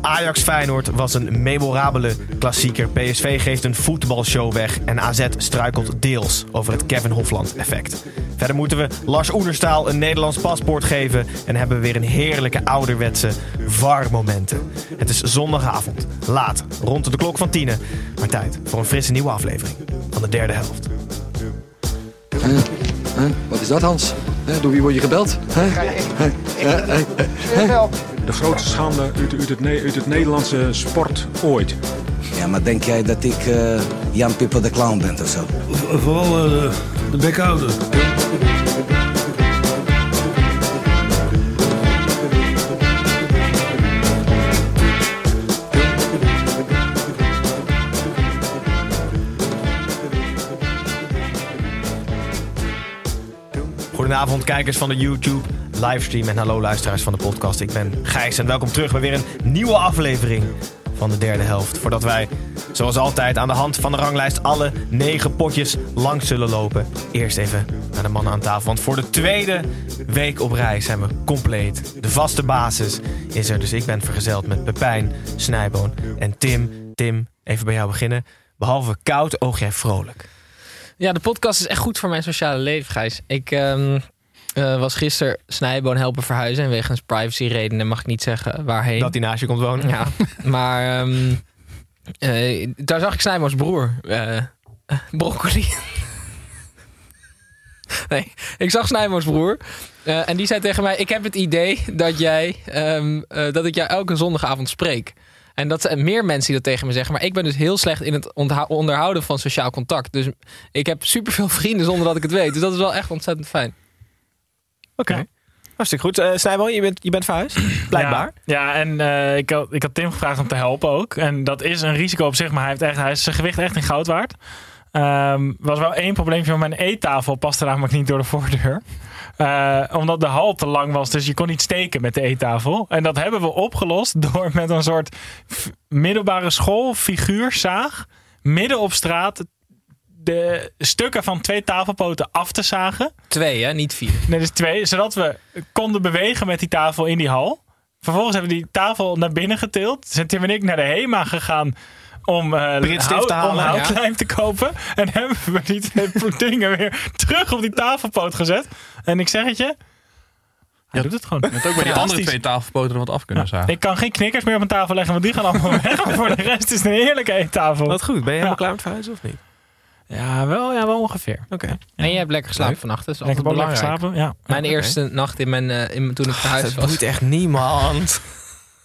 Ajax Feyenoord was een memorabele klassieker. PSV geeft een voetbalshow weg en AZ struikelt deels over het Kevin Hofland effect. Verder moeten we Lars Oenerstaal een Nederlands paspoort geven en hebben we weer een heerlijke ouderwetse VAR-momenten. Het is zondagavond, laat, rond de klok van tienen, maar tijd voor een frisse nieuwe aflevering van de derde helft. Wat is dat, Hans? Hè, Door wie word je gebeld? Hè? Hè? De grootste schande uit, uit, het, uit het Nederlandse sport ooit. Ja, maar denk jij dat ik eh, Jan Pipper de Clown ben of zo? Vooral eh, de bek Goedenavond, kijkers van de YouTube livestream en hallo luisteraars van de podcast. Ik ben Gijs en welkom terug bij weer een nieuwe aflevering van de derde helft. Voordat wij, zoals altijd, aan de hand van de ranglijst alle negen potjes langs zullen lopen. Eerst even naar de mannen aan tafel, want voor de tweede week op rij zijn we compleet. De vaste basis is er, dus ik ben vergezeld met Pepijn, Snijboon en Tim. Tim, even bij jou beginnen. Behalve koud, oog jij vrolijk. Ja, de podcast is echt goed voor mijn sociale leven, Gijs. Ik ehm, eh, was gisteren Snijboon helpen verhuizen. En wegens privacyredenen mag ik niet zeggen waarheen. Dat hij naast je komt wonen. Ja, maar ehm, eh, daar zag ik Snijboons broer. eh, broccoli. nee, ik zag Snijboons broer. en die zei tegen mij: Ik heb het idee dat jij ehm, eh, dat ik jou elke zondagavond spreek. En dat zijn meer mensen die dat tegen me zeggen. Maar ik ben dus heel slecht in het onderhouden van sociaal contact. Dus ik heb superveel vrienden zonder dat ik het weet. Dus dat is wel echt ontzettend fijn. Oké. Hartstikke goed. Eh Snijboon, je bent, je bent verhuisd, blijkbaar. Ja, ja en eh, ik, had, ik had Tim gevraagd om te helpen ook. En dat is een risico op zich, maar hij, heeft echt, hij is zijn gewicht echt in goud waard. Ehm was wel één probleempje, want mijn eettafel paste namelijk niet door de voordeur. Eh, omdat de hal te lang was, dus je kon niet steken met de eettafel. En dat hebben we opgelost door met een soort middelbare school figuurzaag midden op straat de stukken van twee tafelpoten af te zagen. Twee, hè? Niet vier. Nee, dus twee. Zodat we konden bewegen met die tafel in die hal. Vervolgens hebben we die tafel naar binnen getild. Zijn Tim en ik naar de HEMA gegaan om, eh Britstift te om te kopen. En hebben we die twee dingen weer terug op die tafelpoot gezet. En ik zeg het je, hij doet het gewoon. Met ook bij die andere twee tafelpoten er wat af kunnen zagen. Ik kan geen knikkers meer op mijn tafel leggen, want die gaan allemaal weg. Maar voor de rest is het een heerlijke eettafel. Wat goed. Ben je helemaal Ja. klaar met verhuizen of niet? Ja, wel, ja, wel ongeveer. Oké. En je hebt lekker geslapen vannacht. Dat ook lekker belangrijk. geslapen. Ja. Mijn eerste nacht in mijn, eh, in, toen ik verhuisd Dat was. doet echt niemand.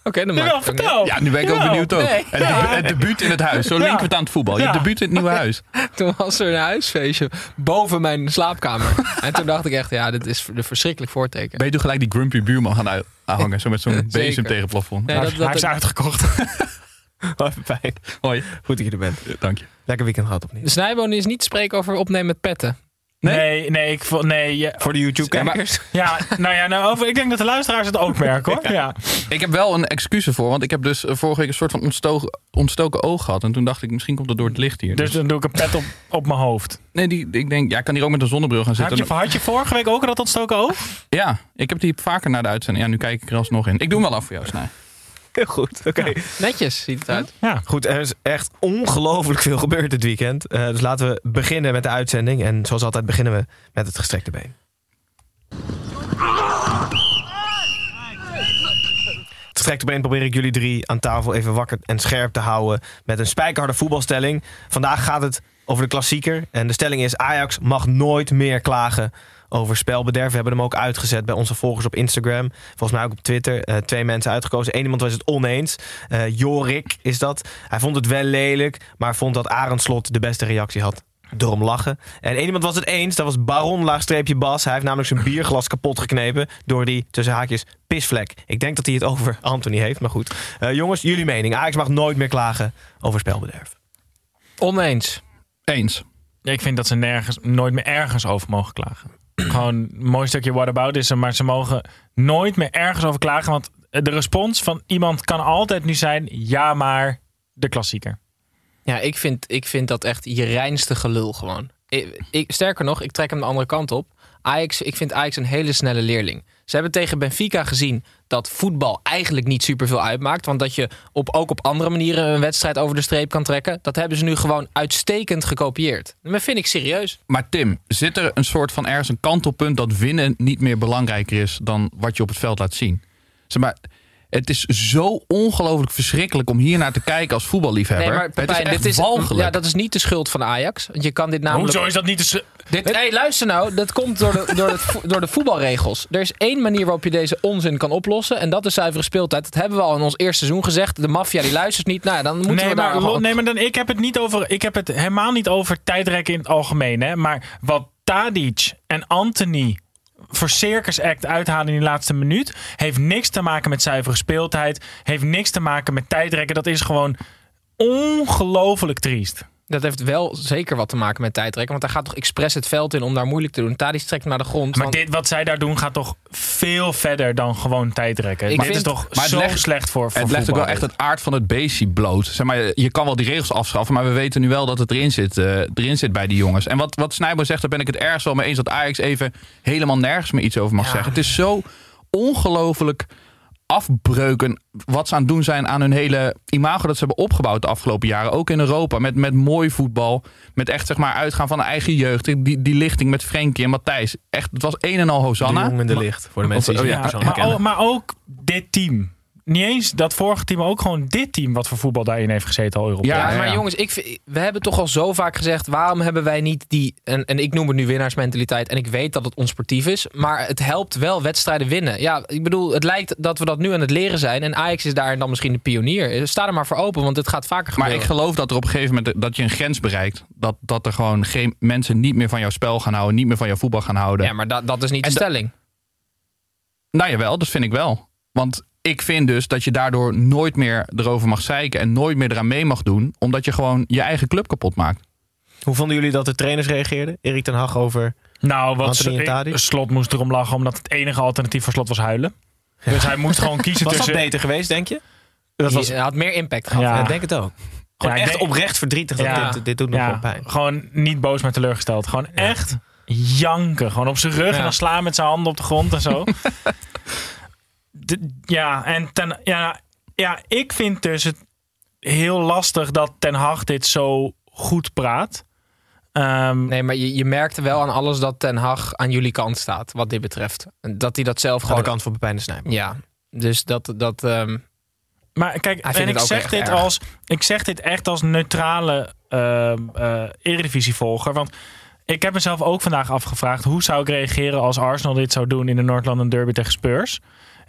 Oké, dan vertel. Ja, nu ben ik ook benieuwd ook. Nee. Het, debu- het debuut in het huis. Zo Ja. linken we het aan het voetbal. Je Ja. debuut in het nieuwe huis. Toen was er een huisfeestje boven mijn slaapkamer. en toen dacht ik echt, ja, dit is een verschrikkelijk voorteken. Ben je toen gelijk die grumpy buurman gaan aanhangen? Zo met zo'n bezem tegen het plafond. Nee, Hij dat, heeft- hij heeft dat, ze uitgekocht. Wat fijn. Hoi. Goed dat je er bent. Dank je. Lekker weekend gehad opnieuw. de snijboon is niet te spreken over opnemen met petten. Nee? Nee, nee, ik vond, nee, ja, Voor de YouTube-kijkers. ja, nou ja, nou, over, ik denk dat de luisteraars het ook merken hoor. Ja. Ik heb wel een excuus ervoor. Want ik heb dus eh, vorige week een soort van ontstoken, ontstoken oog gehad. En toen dacht ik, misschien komt het door het licht hier. Dus Dus, dan doe ik een pet op, op mijn hoofd. nee, die, ik denk, ja, ik kan hier ook met een zonnebril gaan Had zitten. je, had je vorige week ook dat ontstoken oog? Ja, ik heb die vaker naar de uitzending. Ja, nu kijk ik er alsnog in. Ik doe hem wel af voor jou, Snij. Heel goed. Oké. Netjes ziet het uit. Ja. Goed, er is echt ongelooflijk veel gebeurd dit weekend. Eh, dus laten we beginnen met de uitzending. En zoals altijd beginnen we met het gestrekte been. Het gestrekte been probeer ik jullie drie aan tafel even wakker en scherp te houden. Met een spijkerharde voetbalstelling. Vandaag gaat het over de klassieker. En de stelling is Ajax mag nooit meer klagen over spelbederf. We hebben hem ook uitgezet bij onze volgers op Instagram. Volgens mij ook op Twitter. Eh, twee mensen uitgekozen. Eén iemand was het oneens. Eh, Jorik is dat. Hij vond het wel lelijk, maar vond dat Arendslot de beste reactie had. Erom lachen. En één iemand was het eens. Dat was Baron laagstreepje Bas. Hij heeft namelijk zijn bierglas kapot geknepen door die tussen haakjes pisvlek. Ik denk dat hij het over Anthony heeft, maar goed. Eh, jongens, jullie mening. Ajax mag nooit meer klagen over spelbederf. Oneens. Eens. Ik vind dat ze nergens, nooit meer ergens over mogen klagen. Gewoon een mooi stukje whataboutism, maar ze mogen nooit meer ergens over klagen. Want de respons van iemand kan altijd nu zijn, ja maar, de klassieker. Ja, ik vind, ik vind dat echt je reinste gelul gewoon. Ik, sterker nog, ik trek hem de andere kant op. Ajax, ik vind Ajax een hele snelle leerling. Ze hebben tegen Benfica gezien dat voetbal eigenlijk niet superveel uitmaakt. Want dat je op, ook op andere manieren een wedstrijd over de streep kan trekken. Dat hebben ze nu gewoon uitstekend gekopieerd. Dat vind ik serieus. Maar Tim, zit er een soort van ergens een kantelpunt dat winnen niet meer belangrijker is dan wat je op het veld laat zien? Zeg maar, het is zo ongelooflijk verschrikkelijk om hier naar te kijken als voetballiefhebber. Nee, maar het is Pepijn, echt dit is, walgelijk. ja, dat is niet de schuld van Ajax. Want je kan dit namelijk... Hoezo is dat niet de... Dit, hey, luister nou, dat komt door de, door, het, vo- door de voetbalregels. Er is één manier waarop je deze onzin kan oplossen. En dat is zuivere speeltijd. Dat hebben we al in ons eerste seizoen gezegd. De maffia die luistert niet. Nou, ja, dan moeten Nee, we daar maar, gewoon- nee, maar dan, ik heb het niet over. Ik heb het helemaal niet over tijdrekken in het algemeen. Hè, maar wat Tadic en Anthony voor Circus Act uithalen in die laatste minuut. heeft niks te maken met zuivere speeltijd. Heeft niks te maken met tijdrekken. Dat is gewoon ongelooflijk triest. Dat heeft wel zeker wat te maken met tijdrekken. Want hij gaat toch expres het veld in om daar moeilijk te doen. Tadic trekt naar de grond. Maar want- dit, wat zij daar doen gaat toch veel verder dan gewoon tijdrekken. Ik dit is vind- toch Maar het zo legt- slecht voor, voor Het legt ook wel echt het aard van het beestje bloot. Zeg maar, je kan wel die regels afschaffen, maar we weten nu wel dat het erin zit, eh, erin zit bij die jongens. En wat, wat Snijboer zegt, daar ben ik het ergens wel mee eens dat Ajax even helemaal nergens meer iets over mag zeggen. Het is zo ongelooflijk afbreuken wat ze aan het doen zijn aan hun hele imago dat ze hebben opgebouwd de afgelopen jaren. Ook in Europa, met, met mooi voetbal. Met echt zeg maar uitgaan van de eigen jeugd. Die, die lichting met Frenkie en Matthijs. Echt, het was een en al De Hosanna. jong in de licht. Voor de mensen die Oh, ze ja, maar, kennen. maar ook dit team. Niet eens dat vorige team, maar ook gewoon dit team wat voor voetbal daarin heeft gezeten al Europees. Ja, Ja, maar jongens, ik, vind- we hebben toch al zo vaak gezegd... waarom hebben wij niet die... En, en ik noem het nu winnaarsmentaliteit... en ik weet dat het onsportief is... maar het helpt wel wedstrijden winnen. Ja, ik bedoel, het lijkt dat we dat nu aan het leren zijn... en Ajax is daar dan misschien de pionier. Sta er maar voor open, want het gaat vaker Maar gebeuren. ik geloof dat er op een gegeven moment dat je een grens bereikt. Dat, dat er gewoon geen mensen niet meer van jouw spel gaan houden, niet meer van jouw voetbal gaan houden. Ja, maar dat, dat is niet En de stelling. Nou jawel, dat vind ik wel. Want ik vind dus dat je daardoor nooit meer erover mag zeiken en nooit meer eraan mee mag doen, omdat je gewoon je eigen club kapot maakt. Hoe vonden jullie dat de trainers reageerden? Erik ten Hag over... Nou, wat ik- Tadic? Slot moest erom lachen omdat het enige alternatief voor Slot was huilen. Dus hij moest gewoon kiezen Was dat tussen... beter geweest, denk je? Dat was, Hij had meer impact gehad. Ja. Ja, ik denk het ook. Gewoon Ja, echt denk- oprecht verdrietig. Dat Ja. dit, dit doet nog Ja, wel pijn. gewoon niet boos, maar teleurgesteld. Gewoon echt janken. Gewoon op zijn rug en dan slaan met zijn handen op de grond en zo. De- ja, en ten, ja, ja, ik vind dus het heel lastig dat Ten Hag dit zo goed praat. Ehm, Nee, maar je, je merkte wel aan alles dat Ten Hag aan jullie kant staat, wat dit betreft. En Dat hij dat zelf Aan de gewoon... kant van Pepijn de Snijboer. Ja, dus dat... dat ehm, Maar kijk, Hij vindt en ik zeg, dit erg. als, ik zeg dit echt als neutrale ehm eh Eredivisie-volger. Want ik heb mezelf ook vandaag afgevraagd... hoe zou ik reageren als Arsenal dit zou doen... in de North London Derby tegen Spurs?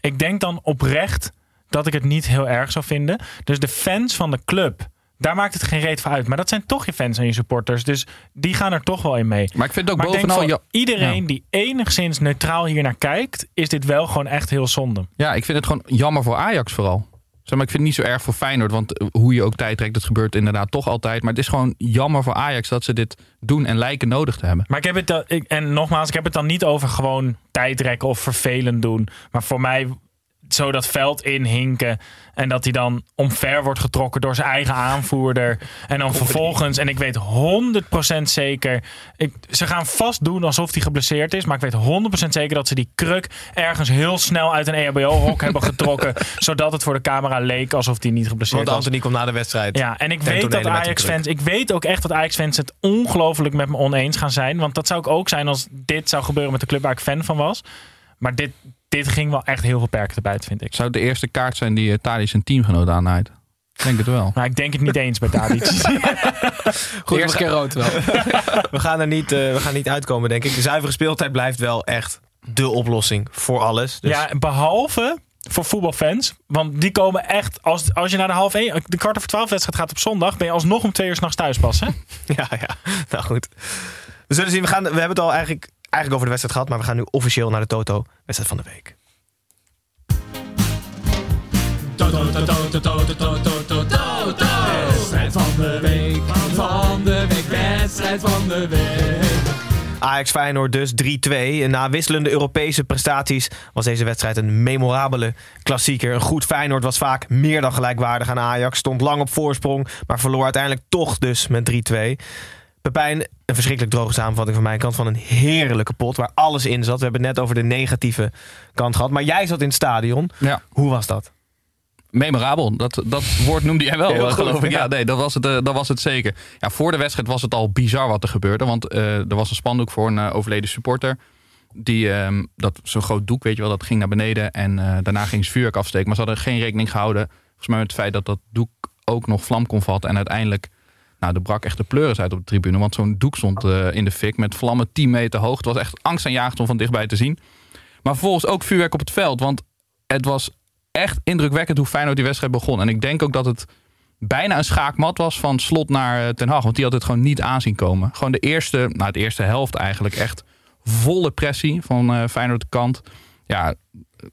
Ik denk dan oprecht dat ik het niet heel erg zou vinden. Dus de fans van de club... Daar maakt het geen reet van uit. Maar dat zijn toch je fans en je supporters. Dus die gaan er toch wel in mee. Maar ik vind ook ik denk bovenal... Ja, iedereen die enigszins neutraal hier naar kijkt... is dit wel gewoon echt heel zonde. ja, ik vind het gewoon jammer voor Ajax vooral. Maar, ik vind het niet zo erg voor Feyenoord, want eh, hoe je ook tijd trekt, dat gebeurt inderdaad toch altijd. Maar het is gewoon jammer voor Ajax dat ze dit doen en lijken nodig te hebben. Maar ik heb het dan, ik, en nogmaals, ik heb het dan niet over gewoon tijdrekken of vervelend doen. Maar voor mij zo dat veld inhinken. En dat hij dan omver wordt getrokken door zijn eigen aanvoerder. En dan vervolgens, en ik weet 100% zeker. Ik, ze gaan vast doen alsof hij geblesseerd is. Maar ik weet 100% zeker dat ze die kruk ergens heel snel uit een EHBO-hok hebben getrokken. Zodat het voor de camera leek alsof hij niet geblesseerd Want was. Anthony komt na de wedstrijd. Ja, en ik weet dat Ajax-fans... Ik weet ook echt dat Ajax-fans het ongelooflijk met me oneens gaan zijn. Want dat zou ik ook zijn als dit zou gebeuren met de club waar ik fan van was. Maar dit, dit ging wel echt heel veel perken te buiten, vind ik. Zou het de eerste kaart zijn die uh, Tadic zijn teamgenoot aanhaalt? Ik denk het wel. Maar ik denk het niet eens met Tadic. de eerste keer rood wel. We gaan er niet, eh, we gaan niet uitkomen, denk ik. De zuivere speeltijd blijft wel echt de oplossing voor alles. Dus Ja, behalve voor voetbalfans. Want die komen echt... Als, als je naar de half één... De kwart over twaalf wedstrijd gaat op zondag... ben je alsnog om twee uur s'nachts thuis pas, hè? ja, ja. Nou goed. We zullen zien. We, gaan, we hebben het al eigenlijk, eigenlijk over de wedstrijd gehad. Maar we gaan nu officieel naar de Toto. Wedstrijd van de week. Wedstrijd van de week, van de week, wedstrijd van de week. Ajax Feyenoord dus 3-2. En Na wisselende Europese prestaties was deze wedstrijd een memorabele klassieker. Een goed Feyenoord was vaak meer dan gelijkwaardig aan Ajax. Stond lang op voorsprong, maar verloor uiteindelijk toch dus met 3-2. Pepijn, een verschrikkelijk droge samenvatting van mijn kant van een heerlijke pot waar alles in zat. We hebben het net over de negatieve kant gehad. Maar jij zat in het stadion. Ja. Hoe was dat? Memorabel, dat, dat woord noemde jij wel, Heel eh, goed, geloof ik. ja. Ja, nee, dat was, het, eh, dat was het zeker. Ja, voor de wedstrijd was het al bizar wat er gebeurde. Want eh, er was een spandoek voor een overleden supporter. Die, ehm, dat zo'n groot doek, weet je wel, dat ging naar beneden. En daarna ging ze vuurwerk afsteken. Maar ze hadden geen rekening gehouden. Volgens mij met het feit dat dat doek ook nog vlam kon vatten. En uiteindelijk, nou, er brak echt de pleuris uit op de tribune. Want zo'n doek stond eh, in de fik met vlammen 10 meter hoog. Het was echt angstaanjagend om van dichtbij te zien. Maar vervolgens ook vuurwerk op het veld. Want het was echt indrukwekkend hoe Feyenoord die wedstrijd begon. En ik denk ook dat het bijna een schaakmat was van slot naar eh, Ten Hag. Want die had het gewoon niet aanzien komen. Gewoon de eerste, nou de eerste helft eigenlijk echt volle pressie van eh Feyenoord de kant. Ja,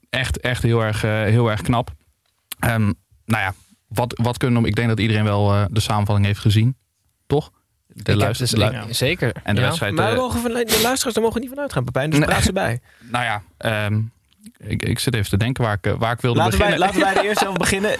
echt, echt heel erg, heel erg knap. Ehm, nou ja, wat, wat kunnen we... Ik denk dat iedereen wel eh, de samenvatting heeft gezien. Toch? De Ik heb luister- dus- Zeker. En de Ja. wedstrijd... Maar eh, we mogen van, de luisteraars daar mogen niet van uitgaan, Pepijn. Dus Nee. praat ze bij. nou ja, ehm, ik, ik zit even te denken waar ik, eh, waar ik wilde Laten wij, beginnen. laten wij er eerst over beginnen.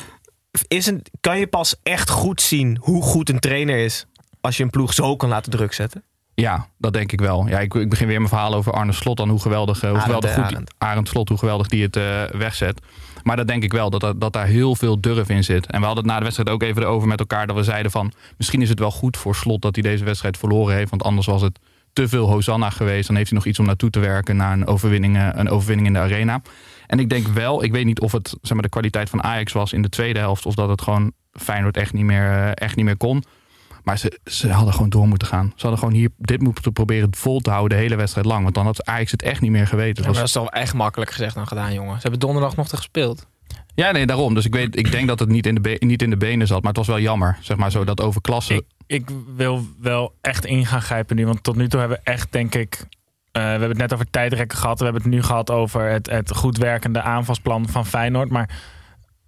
Is een, kan je pas echt goed zien hoe goed een trainer is als je een ploeg zo kan laten druk zetten? Ja, dat denk ik wel. Ja, ik, ik begin weer mijn verhaal over Arne Slot. Dan hoe geweldig, eh, hoe Arend, geweldig hè, goed Arend. Arend Slot, hoe geweldig die het eh, wegzet. Maar dat denk ik wel, dat, dat, daar heel veel durf in zit. En we hadden het na de wedstrijd ook even erover met elkaar. Dat we zeiden van, misschien is het wel goed voor Slot dat hij deze wedstrijd verloren heeft. Want anders was het te veel Hosanna geweest. Dan heeft hij nog iets om naartoe te werken naar een overwinning, eh, een overwinning in de arena. En ik denk wel, ik weet niet of het zeg maar, de kwaliteit van Ajax was in de tweede helft. Of dat het gewoon Feyenoord echt niet meer, echt niet meer kon. Maar ze, ze hadden gewoon door moeten gaan. Ze hadden gewoon hier dit moeten proberen vol te houden de hele wedstrijd lang. Want dan had Ajax het echt niet meer geweten. Het Ja, maar was- dat is toch echt makkelijk gezegd dan gedaan, jongen. Ze hebben donderdag nog te gespeeld. Ja, nee, daarom. Dus ik, weet, ik denk dat het niet in, de be- niet in de benen zat. Maar het was wel jammer. Zeg maar zo dat overklassen. Ik, ik wil wel echt in gaan grijpen nu. Want tot nu toe hebben we echt, denk ik... eh, we hebben het net over tijdrekken gehad. We hebben het nu gehad over het, het goed werkende aanvalsplan van Feyenoord. Maar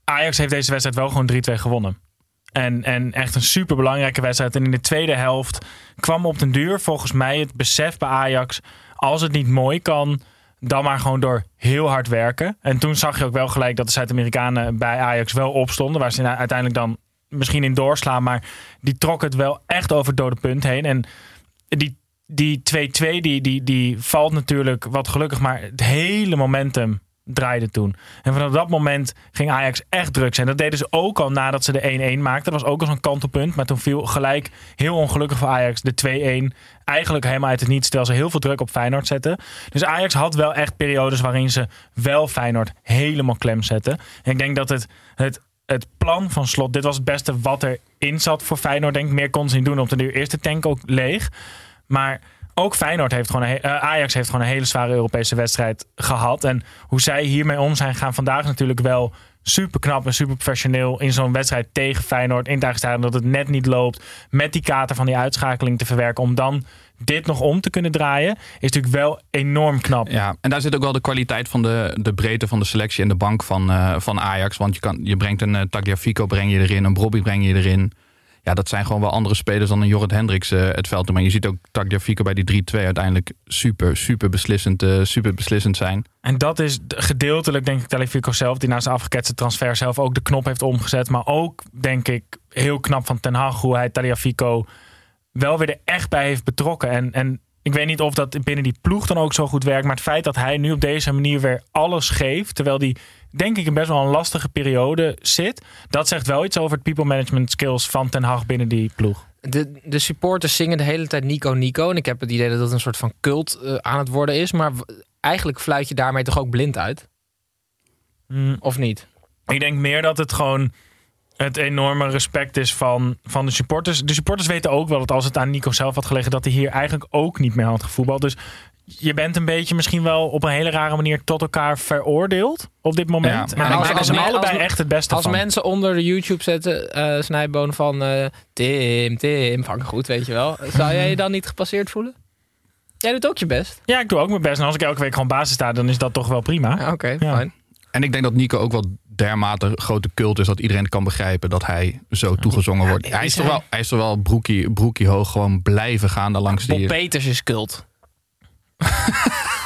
Ajax heeft deze wedstrijd wel gewoon 3-2 gewonnen. En, en echt een super belangrijke wedstrijd. En in de tweede helft kwam op den duur volgens mij het besef bij Ajax... als het niet mooi kan, dan maar gewoon door heel hard werken. En toen zag je ook wel gelijk dat de Zuid-Amerikanen bij Ajax wel opstonden. Waar ze uiteindelijk dan misschien in doorslaan. Maar die trok het wel echt over het dode punt heen. En die die 2-2 die, die, die valt natuurlijk wat gelukkig, maar het hele momentum draaide toen. En vanaf dat moment ging Ajax echt druk zijn. Dat deden ze ook al nadat ze de 1-1 maakten. Dat was ook al zo'n kantelpunt. Maar toen viel gelijk heel ongelukkig voor Ajax de 2-1. Eigenlijk helemaal uit het niets, terwijl ze heel veel druk op Feyenoord zetten. Dus Ajax had wel echt periodes waarin ze wel Feyenoord helemaal klem zetten. En ik denk dat het, het, het plan van Slot, dit was het beste wat erin zat voor Feyenoord. Denk ik, meer kon ze niet doen. Op de eerste tank ook leeg. Maar ook Feyenoord heeft gewoon een, eh, Ajax heeft gewoon een hele zware Europese wedstrijd gehad. En hoe zij hiermee om zijn gaan vandaag natuurlijk wel super knap en super professioneel in zo'n wedstrijd tegen Feyenoord in het dat het net niet loopt met die kater van die uitschakeling te verwerken om dan dit nog om te kunnen draaien is natuurlijk wel enorm knap. Ja, en daar zit ook wel de kwaliteit van de, de breedte van de selectie en de bank van, eh, van Ajax. Want je, kan, je brengt een uh, Tagliafico breng je erin, een Bobby breng je erin. Ja, dat zijn gewoon wel andere spelers dan een Jorrit Hendricks uh, het veld. Maar je ziet ook Tagliafico bij die 3-2 uiteindelijk super, super beslissend, uh, super beslissend zijn. En dat is gedeeltelijk, denk ik, Tagliafico zelf, die na zijn afgeketste transfer zelf ook de knop heeft omgezet. Maar ook, denk ik, heel knap van Ten Hag, hoe hij Tagliafico wel weer er echt bij heeft betrokken. En, en ik weet niet of dat binnen die ploeg dan ook zo goed werkt. Maar het feit dat hij nu op deze manier weer alles geeft. Terwijl die, denk ik, in best wel een lastige periode zit. Dat zegt wel iets over het people management skills van Ten Hag binnen die ploeg. De, de supporters zingen de hele tijd Nico Nico. En ik heb het idee dat dat een soort van cult uh, aan het worden is. Maar eigenlijk fluit je daarmee toch ook blind uit? Mm. Of niet? Ik denk meer dat het gewoon het enorme respect is van, van de supporters. De supporters weten ook wel dat als het aan Nico zelf had gelegen, dat hij hier eigenlijk ook niet meer had gevoetbald. Dus je bent een beetje misschien wel op een hele rare manier tot elkaar veroordeeld op dit moment. Ja, en dan als, ze allebei als, echt het beste als van. mensen onder de YouTube zetten, uh, snijboon van uh, Tim, Tim, vang goed, weet je wel. Zou jij je dan niet gepasseerd voelen? Jij doet ook je best. Ja, ik doe ook mijn best. En als ik elke week gewoon basis sta, dan is dat toch wel prima. Oké, okay, ja. fijn. En ik denk dat Nico ook wel dermate grote cult is dat iedereen kan begrijpen dat hij zo toegezongen wordt. Hij is, toch wel, hij is toch wel broekie, broekie hoog gewoon blijven gaan daar langs Bob die... Peters is cult.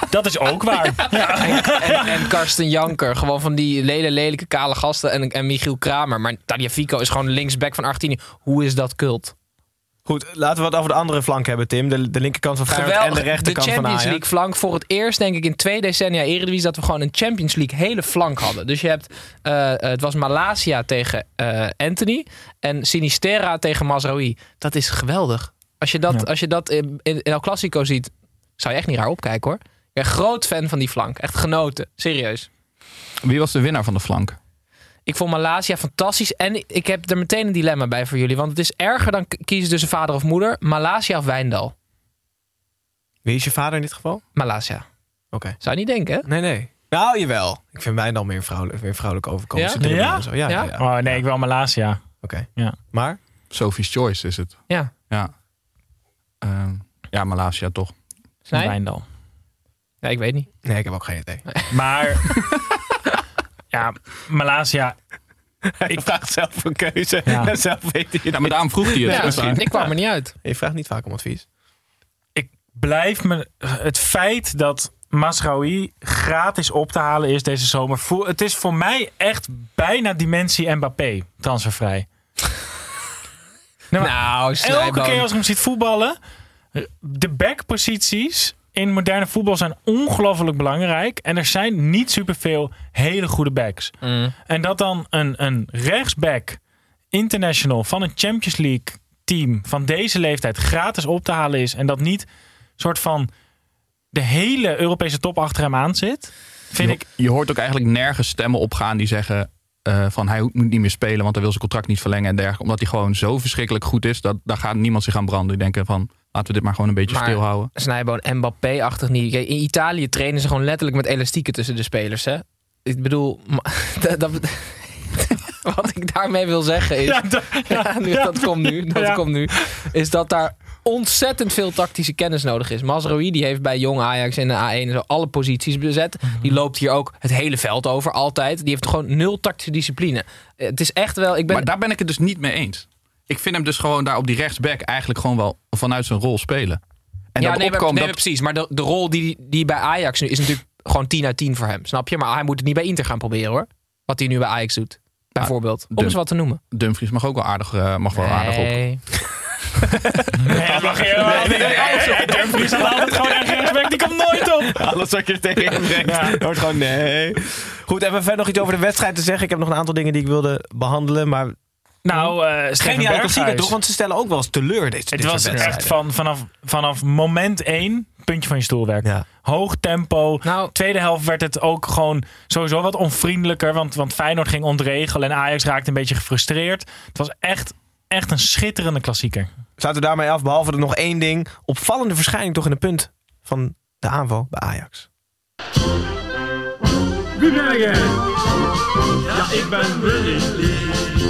Dat is ook waar. Ja. En, en, en, Karsten Janker, gewoon van die lele, lelijke kale gasten. En, en Michiel Kramer. Maar Tagliafico is gewoon linksback van Argentinië. Hoe is dat cult? Goed, laten we het over de andere flank hebben, Tim. De, de linkerkant van Feyenoord en de. De rechterkant van Champions Ajax. League flank voor het eerst, denk ik, in twee decennia Eredivisie dat we gewoon een Champions League hele flank hadden. Dus je hebt, eh, het was Malasia tegen eh, Anthony en Sinisterra tegen Mazraoui. Dat is geweldig. Als je dat, Ja. als je dat in, in, in El Clasico ziet, zou je echt niet raar opkijken hoor. Ik ben groot fan van die flank. Echt genoten. Serieus. Wie was de winnaar van de flank? Ik vond Malasia fantastisch. En ik heb er meteen een dilemma bij voor jullie. Want het is erger dan kiezen tussen vader of moeder. Malasia of Wijndal? Wie is je vader in dit geval? Malasia. Oké. Zou je niet denken, hè? Nee, nee. Nou, jawel. Ik vind mij dan meer vrouwelijk, meer vrouwelijk overkomen. Ja? Ja? en zo. Ja, ja? Ja? ja. Oh nee, ik wil Malasia. Oké. Ja. Maar? Sophie's Choice is het. Ja. Ja. Ehm, ja, Malasia toch. Snij? Wijndal. Ja, ik weet niet. Nee, ik heb ook geen idee. Maar ja, Malasia. Ik vraag zelf een keuze. Ja. En zelf weet je Ja, maar daarom vroeg hij het. Ja, misschien. ik kwam er niet uit. Je vraagt niet vaak om advies. Ik blijf me. Het feit dat Masraoui gratis op te halen is deze zomer. voel- Het is voor mij echt bijna dimensie Mbappé transfervrij. Nee, maar Nou, elke keer als ik hem ziet voetballen. De backposities in moderne voetbal zijn ongelooflijk belangrijk. En er zijn niet superveel hele goede backs. Mm. En dat dan een, een rechtsback international van een Champions League team van deze leeftijd gratis op te halen is. En dat niet soort van de hele Europese top achter hem aan zit. Vind je, ik. je hoort ook eigenlijk nergens stemmen opgaan die zeggen eh, van hij moet niet meer spelen, want hij wil zijn contract niet verlengen en dergelijke. Omdat hij gewoon zo verschrikkelijk goed is, dat daar gaat niemand zich aan branden. Die denken van laten we dit maar gewoon een beetje Maar- stilhouden. Snijboon, Mbappé-achtig niet. In Italië trainen ze gewoon letterlijk met elastieken tussen de spelers. Hè? Ik bedoel, dat, dat- wat ik daarmee wil zeggen is... Ja, Ja, nu, dat komt nu. Dat Ja. komt nu. Is dat daar ontzettend veel tactische kennis nodig is. Mazraoui die heeft bij Jong Ajax in de A1 zo alle posities bezet. Die loopt hier ook het hele veld over, altijd. Die heeft gewoon nul tactische discipline. Eh, Het is echt wel... Ik ben, Maar daar ben ik het dus niet mee eens. Ik vind hem dus gewoon daar op die rechtsback eigenlijk gewoon wel vanuit zijn rol spelen. En ja, dat nee, maar, nee, dat- precies. Maar de, de rol die, die bij Ajax nu is natuurlijk gewoon 10 uit 10 voor hem. Snap je? Maar hij moet het niet bij Inter gaan proberen hoor. Wat hij nu bij Ajax doet. Bijvoorbeeld. Om eens wat te noemen. Dumfries mag ook wel aardig, eh, mag wel aardig op. Nee. Mag je helemaal niet. Hey, Dumfries staat altijd gewoon echt rechtsback. Die komt nooit op. Alles wat je tegen brengt. Ja. Hoort gewoon nee. Goed, hebben we verder nog iets over de wedstrijd te zeggen? Ik heb nog een aantal dingen die ik wilde behandelen. Maar Nou, eh geen Steven ideale klassieker Berghuis. toch? Want ze stellen ook wel eens teleur. Dit, Het dit was echt van, vanaf, vanaf moment één puntje van je stoel werken. Ja. Hoog tempo. Nou, Tweede helft werd het ook gewoon sowieso wat onvriendelijker. Want, want Feyenoord ging ontregelen en Ajax raakte een beetje gefrustreerd. Het was echt, echt een schitterende klassieker. Sluiten we daarmee af, behalve er nog één ding. Opvallende verschijning toch in de punt van de aanval bij Ajax. Wie ben jij? Ja, ik ben Willy.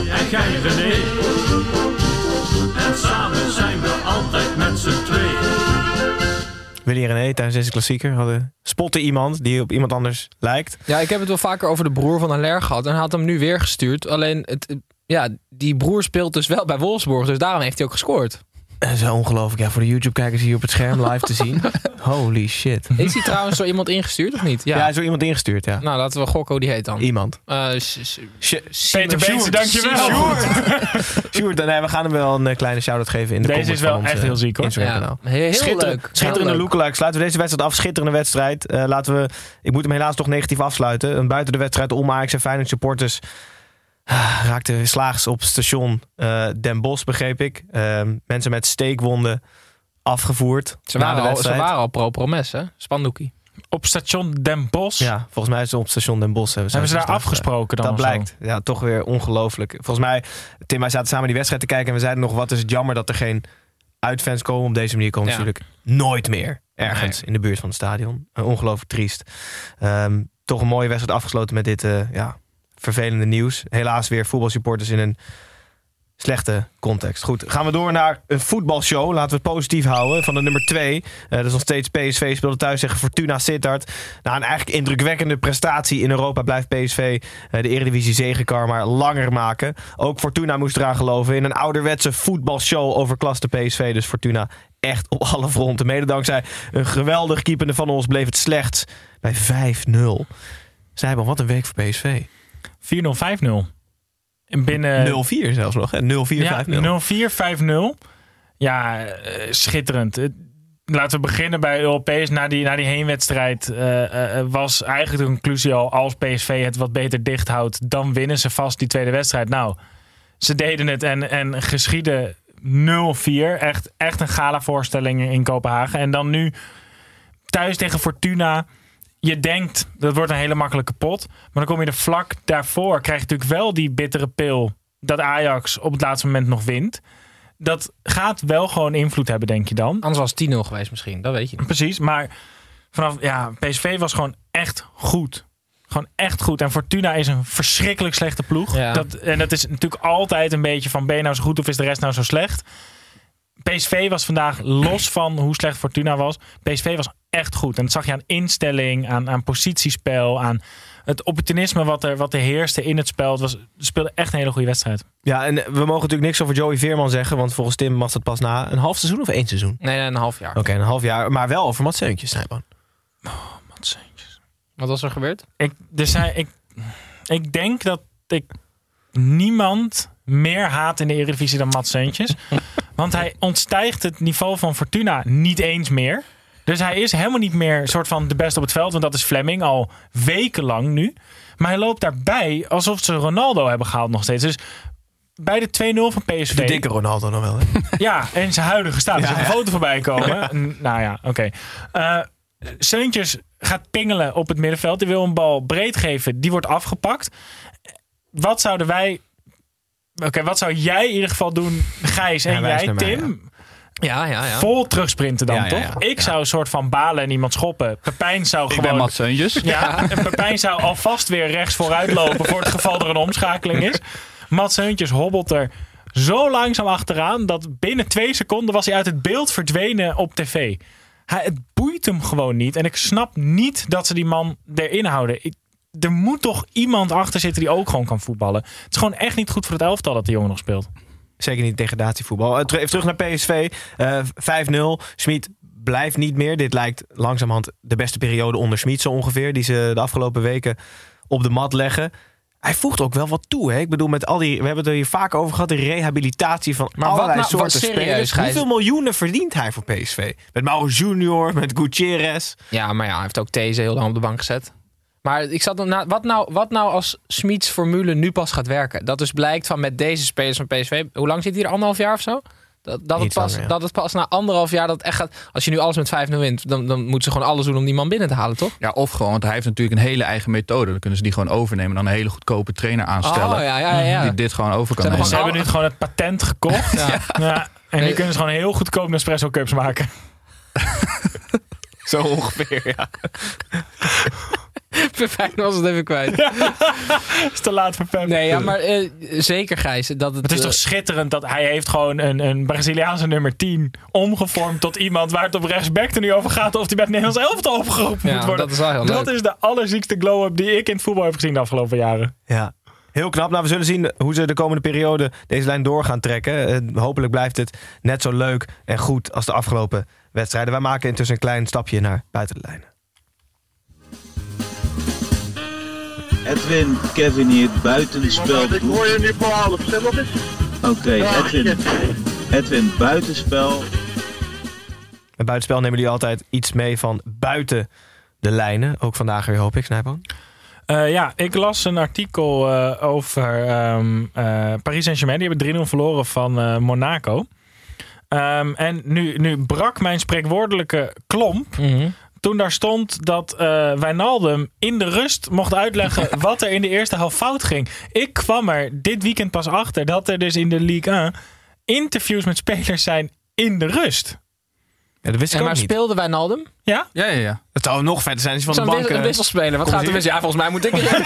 En jij René. En samen zijn we altijd met z'n twee. Willy en René tijdens deze klassieker hadden spotten iemand die op iemand anders lijkt. Ja, ik heb het wel vaker over de broer van Haller gehad. En hij had hem nu weer gestuurd. Alleen, het, ja, die broer speelt dus wel bij Wolfsburg. Dus daarom heeft hij ook gescoord. En zo ongelooflijk. Ja, voor de YouTube-kijkers hier op het scherm live te zien. Holy shit. Is hij trouwens door iemand ingestuurd of niet? Ja, Ja. hij is door iemand ingestuurd, ja. Nou, laten we gokken hoe die heet dan. Iemand. Eh, Peter Beekse, dankjewel. Sjoerd. Sjoerd, nee, we gaan hem wel een eh, kleine shout-out geven in de Deze comments is wel van ons, echt eh, heel ziek, hoor. Instagram-kanaal. Ja, heel, leuk. Schitterende lookalike. Sluiten we deze wedstrijd af. Schitterende wedstrijd. Eh, laten we, ik moet hem helaas toch negatief afsluiten. Een buiten de wedstrijd om Ajax en Feyenoord supporters ah, raakten slaags op station eh, Den Bosch, begreep ik. Eh, mensen met steekwonden afgevoerd. Ze waren, al, ze wedstrijd. waren al pro-promes, hè? Spandoekie. Op station Den Bosch Ja, volgens mij is ze op station Den Bosch. Hebben, hebben ze daar afgesproken dan Dat zo? blijkt. Ja, toch weer ongelooflijk. Volgens mij, Tim, wij zaten samen die wedstrijd te kijken en we zeiden nog, wat is het jammer dat er geen uitfans komen. Op deze manier komen ze Ja. natuurlijk nooit meer ergens in de buurt van het stadion. Eh, ongelooflijk triest. Ehm, toch een mooie wedstrijd afgesloten met dit eh, ja, vervelende nieuws. Helaas weer voetbalsupporters in een slechte context. Goed, gaan we door naar een voetbalshow. Laten we het positief houden. Van de nummer 2. dat is nog steeds PSV. Speelde thuis tegen Fortuna Sittard. Na een eigenlijk indrukwekkende prestatie in Europa blijft PSV eh, de Eredivisie zegenkar maar langer maken. Ook Fortuna moest eraan geloven. In een ouderwetse voetbalshow overklaste PSV. Dus Fortuna echt op alle fronten. Mede dankzij een geweldig keepende van ons bleef het slechts bij 5-0. Zijban, wat een week voor PSV. 4-0, 5-0. En binnen... 0-4 zelfs nog. hè? 0-4, 5-0. Ja, 0-4, 5-0. ja, eh, schitterend. Laten we beginnen bij Europees. Na die, na die heenwedstrijd eh, eh, was eigenlijk de conclusie al... als PSV het wat beter dicht houdt... dan winnen ze vast die tweede wedstrijd. Nou, ze deden het en, en geschieden 0-4. Echt, echt een gala-voorstelling in Kopenhagen. En dan nu thuis tegen Fortuna. Je denkt, dat wordt een hele makkelijke pot. Maar dan kom je er vlak daarvoor. Krijg je natuurlijk wel die bittere pil... dat Ajax op het laatste moment nog wint. Dat gaat wel gewoon invloed hebben, denk je dan. Anders was het 10-0 geweest misschien, dat weet je niet. Precies, maar vanaf ja, PSV was gewoon echt goed. Gewoon echt goed. En Fortuna is een verschrikkelijk slechte ploeg. Ja. Dat, en dat is natuurlijk altijd een beetje van ben je nou zo goed of is de rest nou zo slecht? PSV was vandaag los van hoe slecht Fortuna was. PSV was echt goed. En dat zag je aan instelling, aan, aan positiespel, aan het opportunisme wat er, wat er heerste in het spel. Het was, ze speelden echt een hele goede wedstrijd. Ja, en we mogen natuurlijk niks over Joey Veerman zeggen, want volgens Tim mag dat pas na een half seizoen of één seizoen. Nee, nee, een half jaar. Oké, een half jaar, maar wel over Mats Seuntjes, Snijboon. Wat was er gebeurd? Ik, er zijn, ik, ik denk dat ik niemand meer haat in de Eredivisie dan Mats Seuntjes. Want hij ontstijgt het niveau van Fortuna niet eens meer. Dus hij is helemaal niet meer soort van de beste op het veld. Want dat is Fleming al wekenlang nu. Maar hij loopt daarbij alsof ze Ronaldo hebben gehaald nog steeds. Dus bij de 2-0 van PSV. De dikke Ronaldo nog wel, hè? Ja, en zijn huidige staat. Er is een ja. foto voorbij komen. Nou ja, oké. Eh Seuntjes gaat pingelen op het middenveld. Die wil een bal breed geven. Die wordt afgepakt. Wat zouden wij... Oké, wat zou jij in ieder geval doen, Gijs en Ja, jij, mij, Tim? Ja, ja, ja. Vol terugsprinten dan, toch? ja. Ik zou een soort van balen en iemand schoppen. Pepijn zou Ik gewoon... ben. Ja, en Pepijn zou alvast weer rechts vooruit lopen voor het geval er een omschakeling is. Mats Heuntjes hobbelt er zo langzaam achteraan dat binnen twee seconden was hij uit het beeld verdwenen op tv. Hij, het boeit hem gewoon niet. En ik snap niet dat ze die man erin houden. Ik, er moet toch iemand achter zitten die ook gewoon kan voetballen. Het is gewoon echt niet goed voor het elftal dat die jongen nog speelt. Zeker niet degradatievoetbal. Eh, Even terug naar PSV. Eh 5-0. Schmid blijft niet meer. Dit lijkt langzamerhand de beste periode onder Schmid zo ongeveer. Die ze de afgelopen weken op de mat leggen. Hij voegt ook wel wat toe. Hè? Ik bedoel, met al die, we hebben het er hier vaak over gehad. De rehabilitatie van Maar wat allerlei nou- wat soorten serieus, spelers. Gijs? Hoeveel miljoenen verdient hij voor PSV? Met Mauro Junior, met Gutierrez. Ja, maar ja, hij heeft ook deze heel lang op de bank gezet. Maar ik zat dan na, wat, nou, wat nou als Smits formule nu pas gaat werken? Dat dus blijkt van met deze spelers van PSV. Hoe lang zit hij er? Anderhalf jaar of zo? Dat, dat, het pas, langer, ja. dat het pas na anderhalf jaar dat het echt gaat. Als je nu alles met 5-0 wint, dan, dan moeten ze gewoon alles doen om die man binnen te halen, toch? Ja, of gewoon, want hij heeft natuurlijk een hele eigen methode. Dan kunnen ze die gewoon overnemen en dan een hele goedkope trainer aanstellen. Oh ja, ja, ja. Die dit gewoon over kan Ze hebben nemen. Ze hebben nu gewoon het patent gekocht. Ja. Ja. En nu kunnen ze gewoon heel goedkoop Nespresso cups maken. Zo ongeveer, ja. Fijn was het even kwijt. is te laat voor Pep. Nee, ja, maar eh, zeker Gijs. Dat het, Het is eh, toch schitterend dat hij heeft gewoon een, een Braziliaanse nummer 10 omgevormd tot iemand waar het op rechtsback er nu over gaat of hij bij het Nederlands elftal opgeroepen Ja, moet worden. dat is wel heel Dat leuk. is de allerziekste glow-up die ik in het voetbal heb gezien de afgelopen jaren. Ja. Heel knap. Nou, we zullen zien hoe ze de komende periode deze lijn door gaan trekken. Eh, hopelijk blijft het net zo leuk en goed als de afgelopen wedstrijden. Wij maken intussen een klein stapje naar buiten de lijnen. Edwin, Kevin hier, buitenspel. Ik hoor je nu verhaal op Oké, Edwin. Edwin, buitenspel. Met buitenspel nemen jullie altijd iets mee van buiten de lijnen. Ook vandaag weer, hoop ik, Snijboon. Eh, ja, ik las een artikel eh, over ehm, eh, Paris Saint-Germain. Die hebben 3-0 verloren van eh, Monaco. Ehm, en nu, nu brak mijn spreekwoordelijke klomp. mhm. Toen daar stond dat eh Wijnaldum in de rust mocht uitleggen wat er in de eerste helft fout ging. Ik kwam er dit weekend pas achter dat er dus in de Ligue 1 interviews met spelers zijn in de rust. Ja, dat wist ik En ook maar niet. speelde Wijnaldum? Ja? Ja, ja, ja. Het zou nog verder zijn als je van de bank... een eh, wisselspeler. Wat gaat er mis? Ja, volgens mij moet ik erin.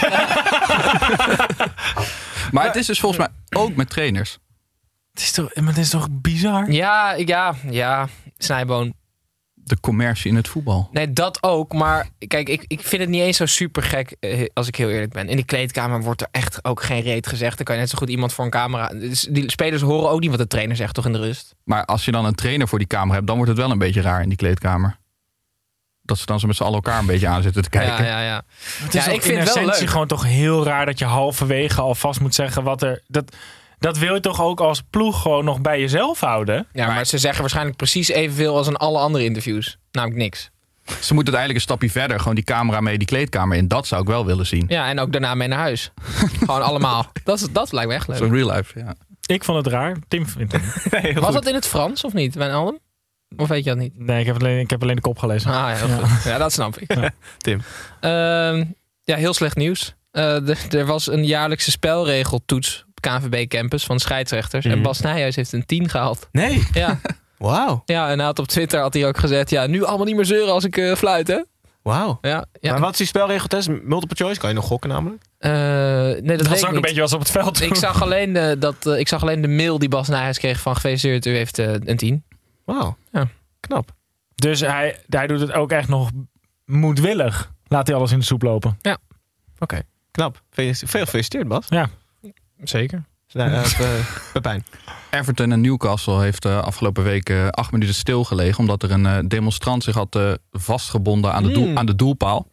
Maar het is dus volgens mij ook met trainers. Het is toch, maar het is toch bizar? ja, ja, ja. Snijboon. De commercie in het voetbal. Nee, dat ook. Maar kijk, ik, ik vind het niet eens zo super gek, eh, als ik heel eerlijk ben. In die kleedkamer wordt er echt ook geen reet gezegd. Dan kan je net zo goed iemand voor een camera... Dus die spelers horen ook niet wat de trainer zegt, toch in de rust? Maar als je dan een trainer voor die kamer hebt, dan wordt het wel een beetje raar in die kleedkamer. Dat ze dan zo met z'n allen elkaar een beetje aan zitten te kijken. Ja, ja, ja. Het is Ja, ik vind in het wel essentie leuk. gewoon toch heel raar dat je halverwege alvast moet zeggen wat er... Dat, dat wil je toch ook als ploeg gewoon nog bij jezelf houden? Ja, maar ze zeggen waarschijnlijk precies evenveel als in alle andere interviews. Namelijk niks. Ze moeten uiteindelijk een stapje verder. Gewoon die camera mee die kleedkamer in. Dat zou ik wel willen zien. Ja, en ook daarna mee naar huis. Gewoon allemaal. Dat, is, dat lijkt me echt leuk. Zo real life, ja. Ik vond het raar. Tim vindt het. Nee, Was goed. dat in het Frans of niet, Wijnaldum? Of weet je dat niet? Nee, ik heb alleen, ik heb alleen de kop gelezen. Ah, ja, heel goed. Ja, dat snap ik. Tim. Ehm, ja, heel slecht nieuws. Eh, er- was een jaarlijkse spelregeltoets KNVB Campus van scheidsrechters. En Mhm. Bas Nijhuis heeft een 10 gehaald. Nee. Ja. Wauw. ja, en hij had op Twitter had hij ook gezegd... Ja, nu allemaal niet meer zeuren als ik eh, fluit, hè? Wauw. Ja, ja. Maar wat is die spelregeltest? Multiple choice? Kan je nog gokken namelijk? Eh, nee, dat, dat weet was ik ook een beetje als op het veld. Ik zag, alleen, eh, dat, ik zag alleen de mail die Bas Nijhuis kreeg van gefeliciteerd. U heeft een 10. Wauw. Ja. Knap. Dus hij, hij doet het ook echt nog moedwillig. Laat hij alles in de soep lopen. Oké. Knap. Veel veel gefeliciteerd, Bas. Zeker. Nou, eh, Pe- Pepijn. Everton en Newcastle heeft de afgelopen week eh, acht minuten stilgelegen. Omdat er een eh, demonstrant zich had eh, vastgebonden aan de, doel, Mm. aan de doelpaal.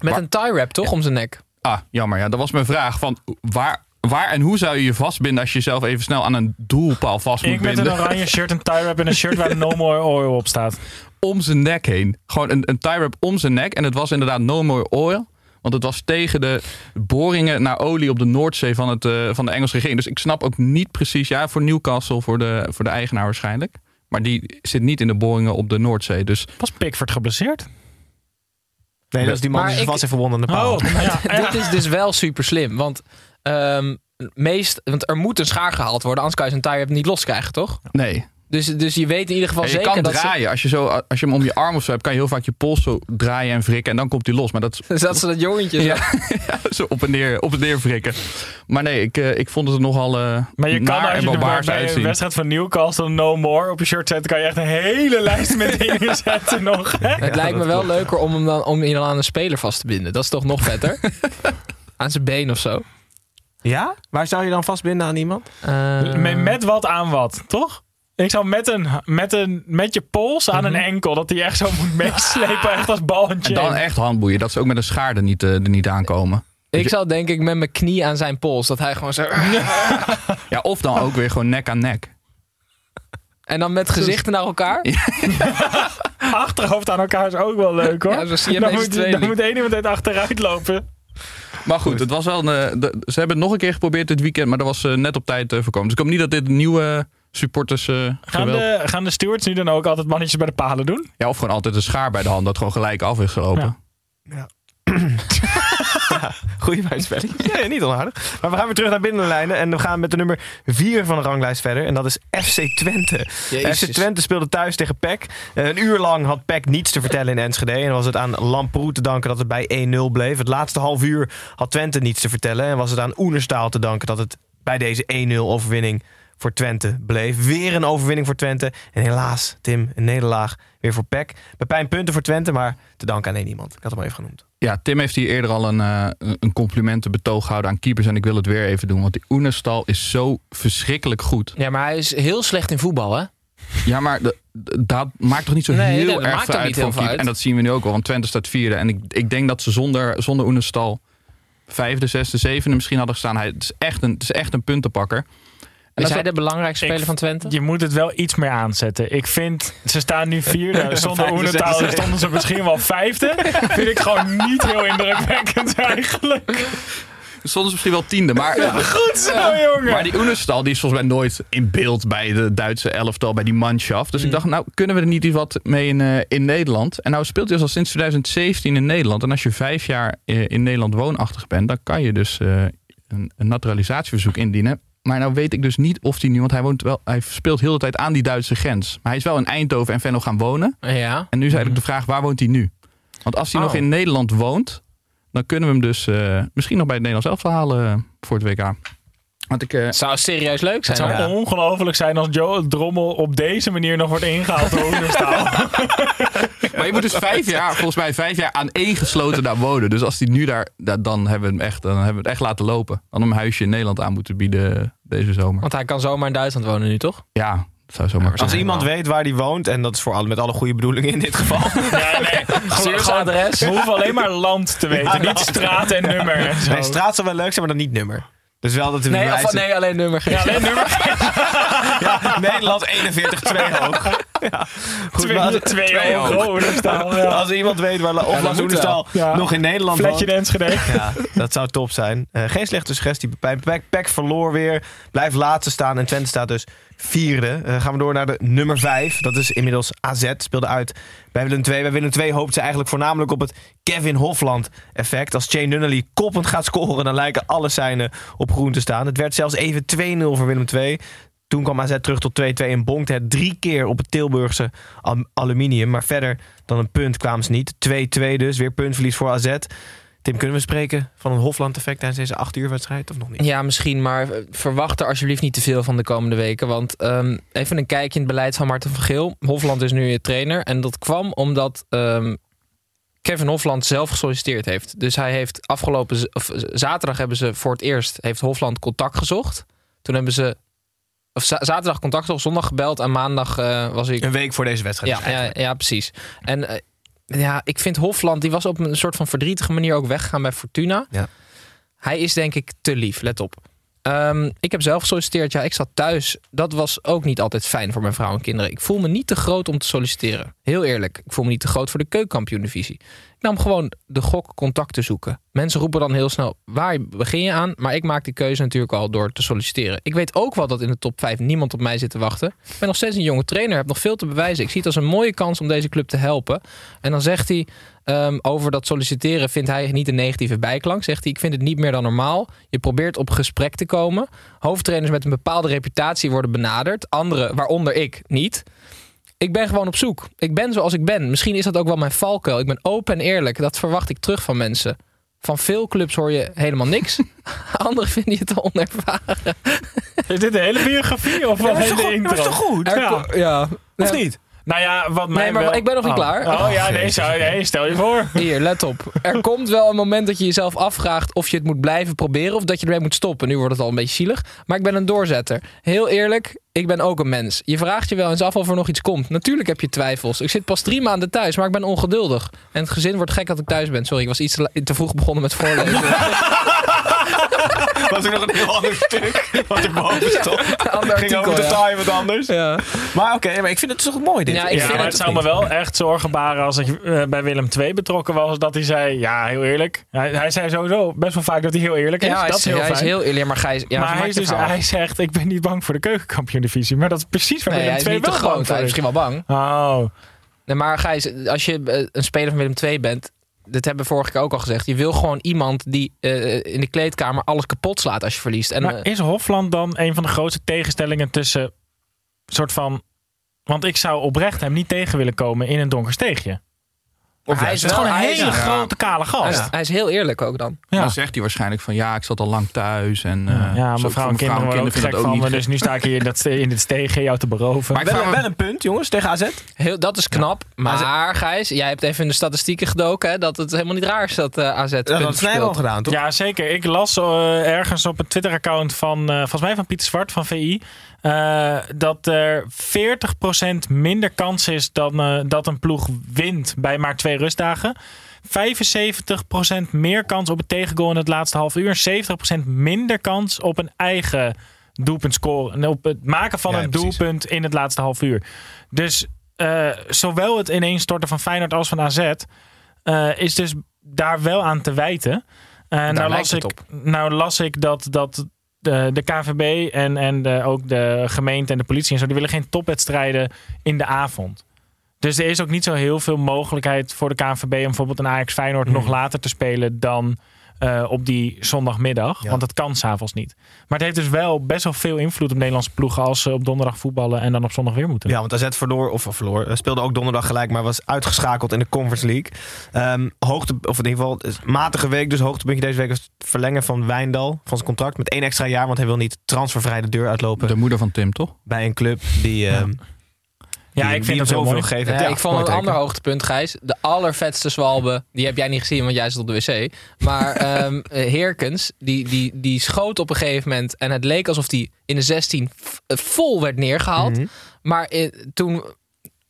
Met een tie wrap toch om zijn nek? Ah, jammer. Ja, dat was mijn vraag. Van waar, waar en hoe zou je je vastbinden als je jezelf even snel aan een doelpaal vast moet Ik met binden? een oranje shirt, een tie wrap en een shirt waar No More Oil op staat. Om zijn nek heen. Gewoon een, een tie wrap om zijn nek. En het was inderdaad no more oil. Want het was tegen de boringen naar olie op de Noordzee van, het, eh, van de Engelse regering. Dus ik snap ook niet precies. Ja, voor Newcastle, voor de, voor de eigenaar waarschijnlijk. Maar die zit niet in de boringen op de Noordzee. Dus Was Pickford geblesseerd? Nee, dat is die man Maar die ik- heeft verwonden aan de paal. Oh, ja. Dit is dus wel super slim. Want, ehm, meest, want er moet een schaar gehaald worden. Anders kan je zijn tie wrap niet loskrijgen, toch? nee. Dus, dus je weet in ieder geval Ja, je zeker kan dat ze, draaien. Als je, zo, als je hem om je arm of zo hebt, kan je heel vaak je pols zo draaien en wrikken. En dan komt hij los. Maar dat is dat ze dat jongetje zo- Ja, ja, zo op en neer, op en neer wrikken. Maar nee, ik, eh, ik vond het er nogal eh Maar je kan naar als en je de, bij een uitzien. wedstrijd van Newcastle No More op je shirt zetten, kan je echt een hele lijst met dingen zetten nog. Hè? Het lijkt me wel leuker om hem dan, om je dan aan een speler vast te binden. Dat is toch nog vetter? aan zijn been of zo. Ja? Waar zou je dan vastbinden aan iemand? Eh, Met, met wat aan wat, toch? Ik zou met, een, met, een, met je pols aan Mhm. een enkel, dat hij echt zo moet meeslepen, echt als bal en dan echt handboeien, dat ze ook met een schaar er niet, eh, er niet aankomen. ik zou denk ik met mijn knie aan zijn pols. Dat hij gewoon zo... Ja, of dan ook weer gewoon nek aan nek. En dan met gezichten naar elkaar. Achterhoofd aan elkaar is ook wel leuk hoor. Ja, zo zie je dan, moet, tweeling. dan moet één iemand uit achteruit lopen. Maar goed, het was wel een, eh, de- ze hebben het nog een keer geprobeerd dit weekend, maar dat was eh, net op tijd eh, voorkomen. Dus ik hoop niet dat dit nieuwe supporters eh, Gaan de, gaan de stewards nu dan ook altijd mannetjes bij de palen doen? Ja, of gewoon altijd een schaar bij de hand, dat gewoon gelijk af is gelopen. Ja. Goeie bijspelling. Nee, niet onaardig. Maar we gaan weer terug naar binnenlijnen. En we gaan met de nummer 4 van de ranglijst verder. En dat is FC Twente. Jezus. FC Twente speelde thuis tegen PEC. Eh, Een uur lang had PEC niets te vertellen in Enschede. En was het aan Lamproe te danken dat het bij 1-0 bleef. Het laatste half uur had Twente niets te vertellen. En was het aan Oenerstaal te danken dat het bij deze 1-0 overwinning voor Twente bleef. Weer een overwinning voor Twente. En helaas, Tim, een nederlaag weer voor PEC. Pepijn punten voor Twente, maar te danken aan één iemand. Ik had hem al even genoemd. Ja, Tim heeft hier eerder al een, eh, een complimentenbetoog gehouden aan keepers. En ik wil het weer even doen, want die Oenerstal is zo verschrikkelijk goed. Ja, maar hij is heel slecht in voetbal, hè? Ja, maar dat maakt toch niet zo Nee, heel dat erg maakt veel uit uit. En dat zien we nu ook al, want Twente staat vierde. En ik, ik denk dat ze zonder, zonder Oenerstal vijfde, zesde, zevende misschien hadden gestaan. Hij, het, is echt een, het is echt een puntenpakker. En Is dat hij de belangrijkste Ik- speler van Twente? Je moet het wel iets meer aanzetten. Ik vind, ze staan nu vierde. Zonder zesde. stonden ze misschien wel vijfde. vind ik gewoon niet heel indrukwekkend eigenlijk. Soms misschien wel tiende, maar, Goed zo, jongen. maar die Oenerstal die is volgens mij nooit in beeld bij de Duitse elftal, bij die manschaft. Dus ik Mm. dacht, nou kunnen we er niet iets wat mee in, eh, in Nederland? En nou speelt hij dus al sinds 2017 in Nederland. En als je vijf jaar eh, in Nederland woonachtig bent, dan kan je dus eh, een, een naturalisatieverzoek indienen. Maar nou weet ik dus niet of hij nu, want hij, woont wel, hij speelt heel de tijd aan die Duitse grens. Maar hij is wel in Eindhoven en Venlo gaan wonen. Ja. En nu is eigenlijk de vraag, waar woont hij nu? Want als hij Oh. nog in Nederland woont, dan kunnen we hem dus eh, misschien nog bij het Nederlands elftal halen eh, voor het WK. Want ik, eh, Het zou serieus leuk Het zijn. zou hoor. ongelooflijk zijn als Joe Drommel op deze manier nog wordt ingehaald door Oenestaal. maar je moet dus vijf jaar, volgens mij vijf jaar aan één gesloten daar wonen. Dus als hij nu daar, da- dan hebben we hem echt, dan hebben we het echt laten lopen. Dan hem een huisje in Nederland aan moeten bieden deze zomer. Want hij kan zomaar in Duitsland wonen nu, toch? Ja, dat zou zomaar Als iemand weet waar die woont, en dat is voor alle, met alle goede bedoelingen in dit geval. Ja, nee. Stuur zijn adres. We hoeven alleen maar land te weten, niet straat en nummer. En zo. Nee, straat zou wel leuk zijn, maar dan niet nummer. Dus wel dat de Nee, of, nee, alleen nummer geen. Alleen nummer Ja, Nederland 41-2 hoog. Ja. Goed, maar als, twee twee hoog. ja. als iemand weet waar La- of Ja. nog in Nederland Fletje woont. de Enschede. Ja, dat zou top zijn. Eh, geen slechte suggestie. Pepijn. Pek verloor weer. Blijft laatste staan. En Twente staat dus vierde. Eh, gaan we door naar de nummer vijf. Dat is inmiddels AZ. Speelde uit bij Willem II. Bij Willem II hoopt ze eigenlijk voornamelijk op het Kevin Hofland effect. Als Jane Nunnally koppend gaat scoren, dan lijken alle seinen op groen te staan. Het werd zelfs even 2-0 voor Willem II. Toen kwam AZ terug tot 2-2 en bonkte het drie keer op het Tilburgse al- aluminium. Maar verder dan een punt kwamen ze niet. 2-2 dus, weer puntverlies voor AZ. Tim, kunnen we spreken van een Hofland-effect tijdens deze 8 uur wedstrijd of nog niet? Ja, misschien, maar eh, verwacht er alsjeblieft niet te veel van de komende weken. Want ehm, even een kijkje in het beleid van Marten van Geel. Hofland is nu je trainer. En dat kwam omdat ehm, Kevin Hofland zelf gesolliciteerd heeft. Dus hij heeft afgelopen of, zaterdag hebben ze voor het eerst heeft Hofland contact gezocht. Toen hebben ze of za- zaterdag contact gezocht, zondag gebeld en maandag eh, was ik Een week voor deze wedstrijd. ja, dus ja, ja, precies. En eh, ja, ik vind Hofland, die was op een soort van verdrietige manier ook weggegaan bij Fortuna. Ja. Hij is denk ik te lief, let op. Ehm, ik heb zelf gesolliciteerd, ja, ik zat thuis. Dat was ook niet altijd fijn voor mijn vrouw en kinderen. Ik voel me niet te groot om te solliciteren. Heel eerlijk, ik voel me niet te groot voor de keukenkampioen-divisie. Ik nam gewoon de gok contact te zoeken. Mensen roepen dan heel snel, waar begin je aan? Maar ik maak die keuze natuurlijk al door te solliciteren. Ik weet ook wel dat in de top 5 niemand op mij zit te wachten. Ik ben nog steeds een jonge trainer, heb nog veel te bewijzen. Ik zie het als een mooie kans om deze club te helpen. En dan zegt hij ehm, over dat solliciteren, vindt hij niet een negatieve bijklank. Zegt hij, ik vind het niet meer dan normaal. Je probeert op gesprek te komen. Hoofdtrainers met een bepaalde reputatie worden benaderd. Anderen, waaronder ik, niet. Ik ben gewoon op zoek. Ik ben zoals ik ben. Misschien is dat ook wel mijn valkuil. Ik ben open en eerlijk. Dat verwacht ik terug van mensen. Van veel clubs hoor je helemaal niks. Anderen vinden je te onervaren. Is dit de hele biografie of wat is de intro? goed? Er Ja. ja. Of Ja. niet? Nou ja, wat mij Nee, maar wel- ik ben nog niet Oh. klaar. Oh ja, nee, zo, nee, stel je voor. Hier, let op. Er komt wel een moment dat je jezelf afvraagt of je het moet blijven proberen of dat je ermee moet stoppen. Nu wordt het al een beetje zielig, maar ik ben een doorzetter. Heel eerlijk, ik ben ook een mens. Je vraagt je wel eens af of er nog iets komt. Natuurlijk heb je twijfels. Ik zit pas drie maanden thuis, maar ik ben ongeduldig. En het gezin wordt gek dat ik thuis ben. Sorry, ik was iets te, te vroeg begonnen met voorlezen. Was er nog een heel ander stuk wat erboven stond? Ander Ging over artikel, ja. totaal iemand anders. ja. Maar oké, maar ik vind het toch mooi dit. Ja, ik ja, vind maar het het zou me wel echt zorgen baren als ik eh, bij Willem II betrokken was. Dat hij zei, ja, heel eerlijk. Hij, hij zei sowieso best wel vaak dat hij heel eerlijk is. Ja, hij dat is, heel hij is heel eerlijk, maar Gijs... Ja, maar hij, is dus, hij zegt, ik ben niet bang voor de keukenkampioen-divisie. Maar dat is precies waar Nee, Willem is II wel bang voor Hij is is. misschien wel bang. Oh, Nee, maar Gijs, als je eh, een speler van Willem II bent... Dat hebben we vorige keer ook al gezegd. Je wil gewoon iemand die eh, in de kleedkamer alles kapot slaat als je verliest. En, maar eh, is Hofland dan een van de grootste tegenstellingen tussen soort van... Want ik zou oprecht hem niet tegen willen komen in een donker steegje. Of hij is is gewoon wel- een is- hele ja. grote kale hij, is, gast. hij is heel eerlijk ook dan. Ja. Dan zegt hij waarschijnlijk van ja, ik zat al lang thuis. En, eh, ja, zo- mevrouw en kinderen worden ook vinden gek dat van niet me. Dus nu sta ik hier in, dat, in dit steegje jou te beroven. Maar ik Wel, wel een punt, jongens, tegen AZ. Heel, dat is knap. Maar Gijs, jij hebt even in de statistieken gedoken... Hè, dat het helemaal niet raar is dat eh, AZ Dat Snijboom al verspeelt. gedaan, toch? Ja, zeker. Ik las eh, ergens op het Twitter-account van, eh, volgens mij van Pieter Zwart van VI, eh, dat er 40% minder kans is dan, eh, dat een ploeg wint bij maar twee rustdagen. 75% meer kans op het tegengoal in het laatste half uur. 70% minder kans op een eigen doelpunt scoren. Op het maken van Ja, een precies. doelpunt in het laatste half uur. Dus eh, zowel het ineenstorten van Feyenoord als van AZ is dus daar wel aan te wijten. Eh, nou, las ik, nou las ik dat, dat de, de KVB en, en de, ook de gemeente en de politie en zo, die willen geen topwedstrijden in de avond. Dus er is ook niet zo heel veel mogelijkheid voor de KNVB om bijvoorbeeld een Ajax Feyenoord nog later te spelen dan eh, op die zondagmiddag. Ja. Want dat kan s'avonds niet. Maar het heeft dus wel best wel veel invloed op Nederlandse ploegen als ze op donderdag voetballen en dan op zondag weer moeten. Ja, want AZ verloor, of verloor, eh, speelde ook donderdag gelijk, maar was uitgeschakeld in de Conference League. Ehm, hoogte, of in ieder geval, is matige week, dus hoogtepuntje deze week was het verlengen van Wijndal van zijn contract met één extra jaar, want hij wil niet transfervrij de deur uitlopen De moeder van Tim, toch? bij een club die, ehm Ja, die, ik vind dat heel zoveel mooi. gegeven. Ja, ik vond een ander hoogtepunt, Gijs. De allervetste zwalbe. Die heb jij niet gezien, want jij zit op de wc. Maar ehm eh, Heerkens, die, die, die schoot op een gegeven moment. En het leek alsof die in de 16 f- eh, vol werd neergehaald. Mhm. Maar eh, toen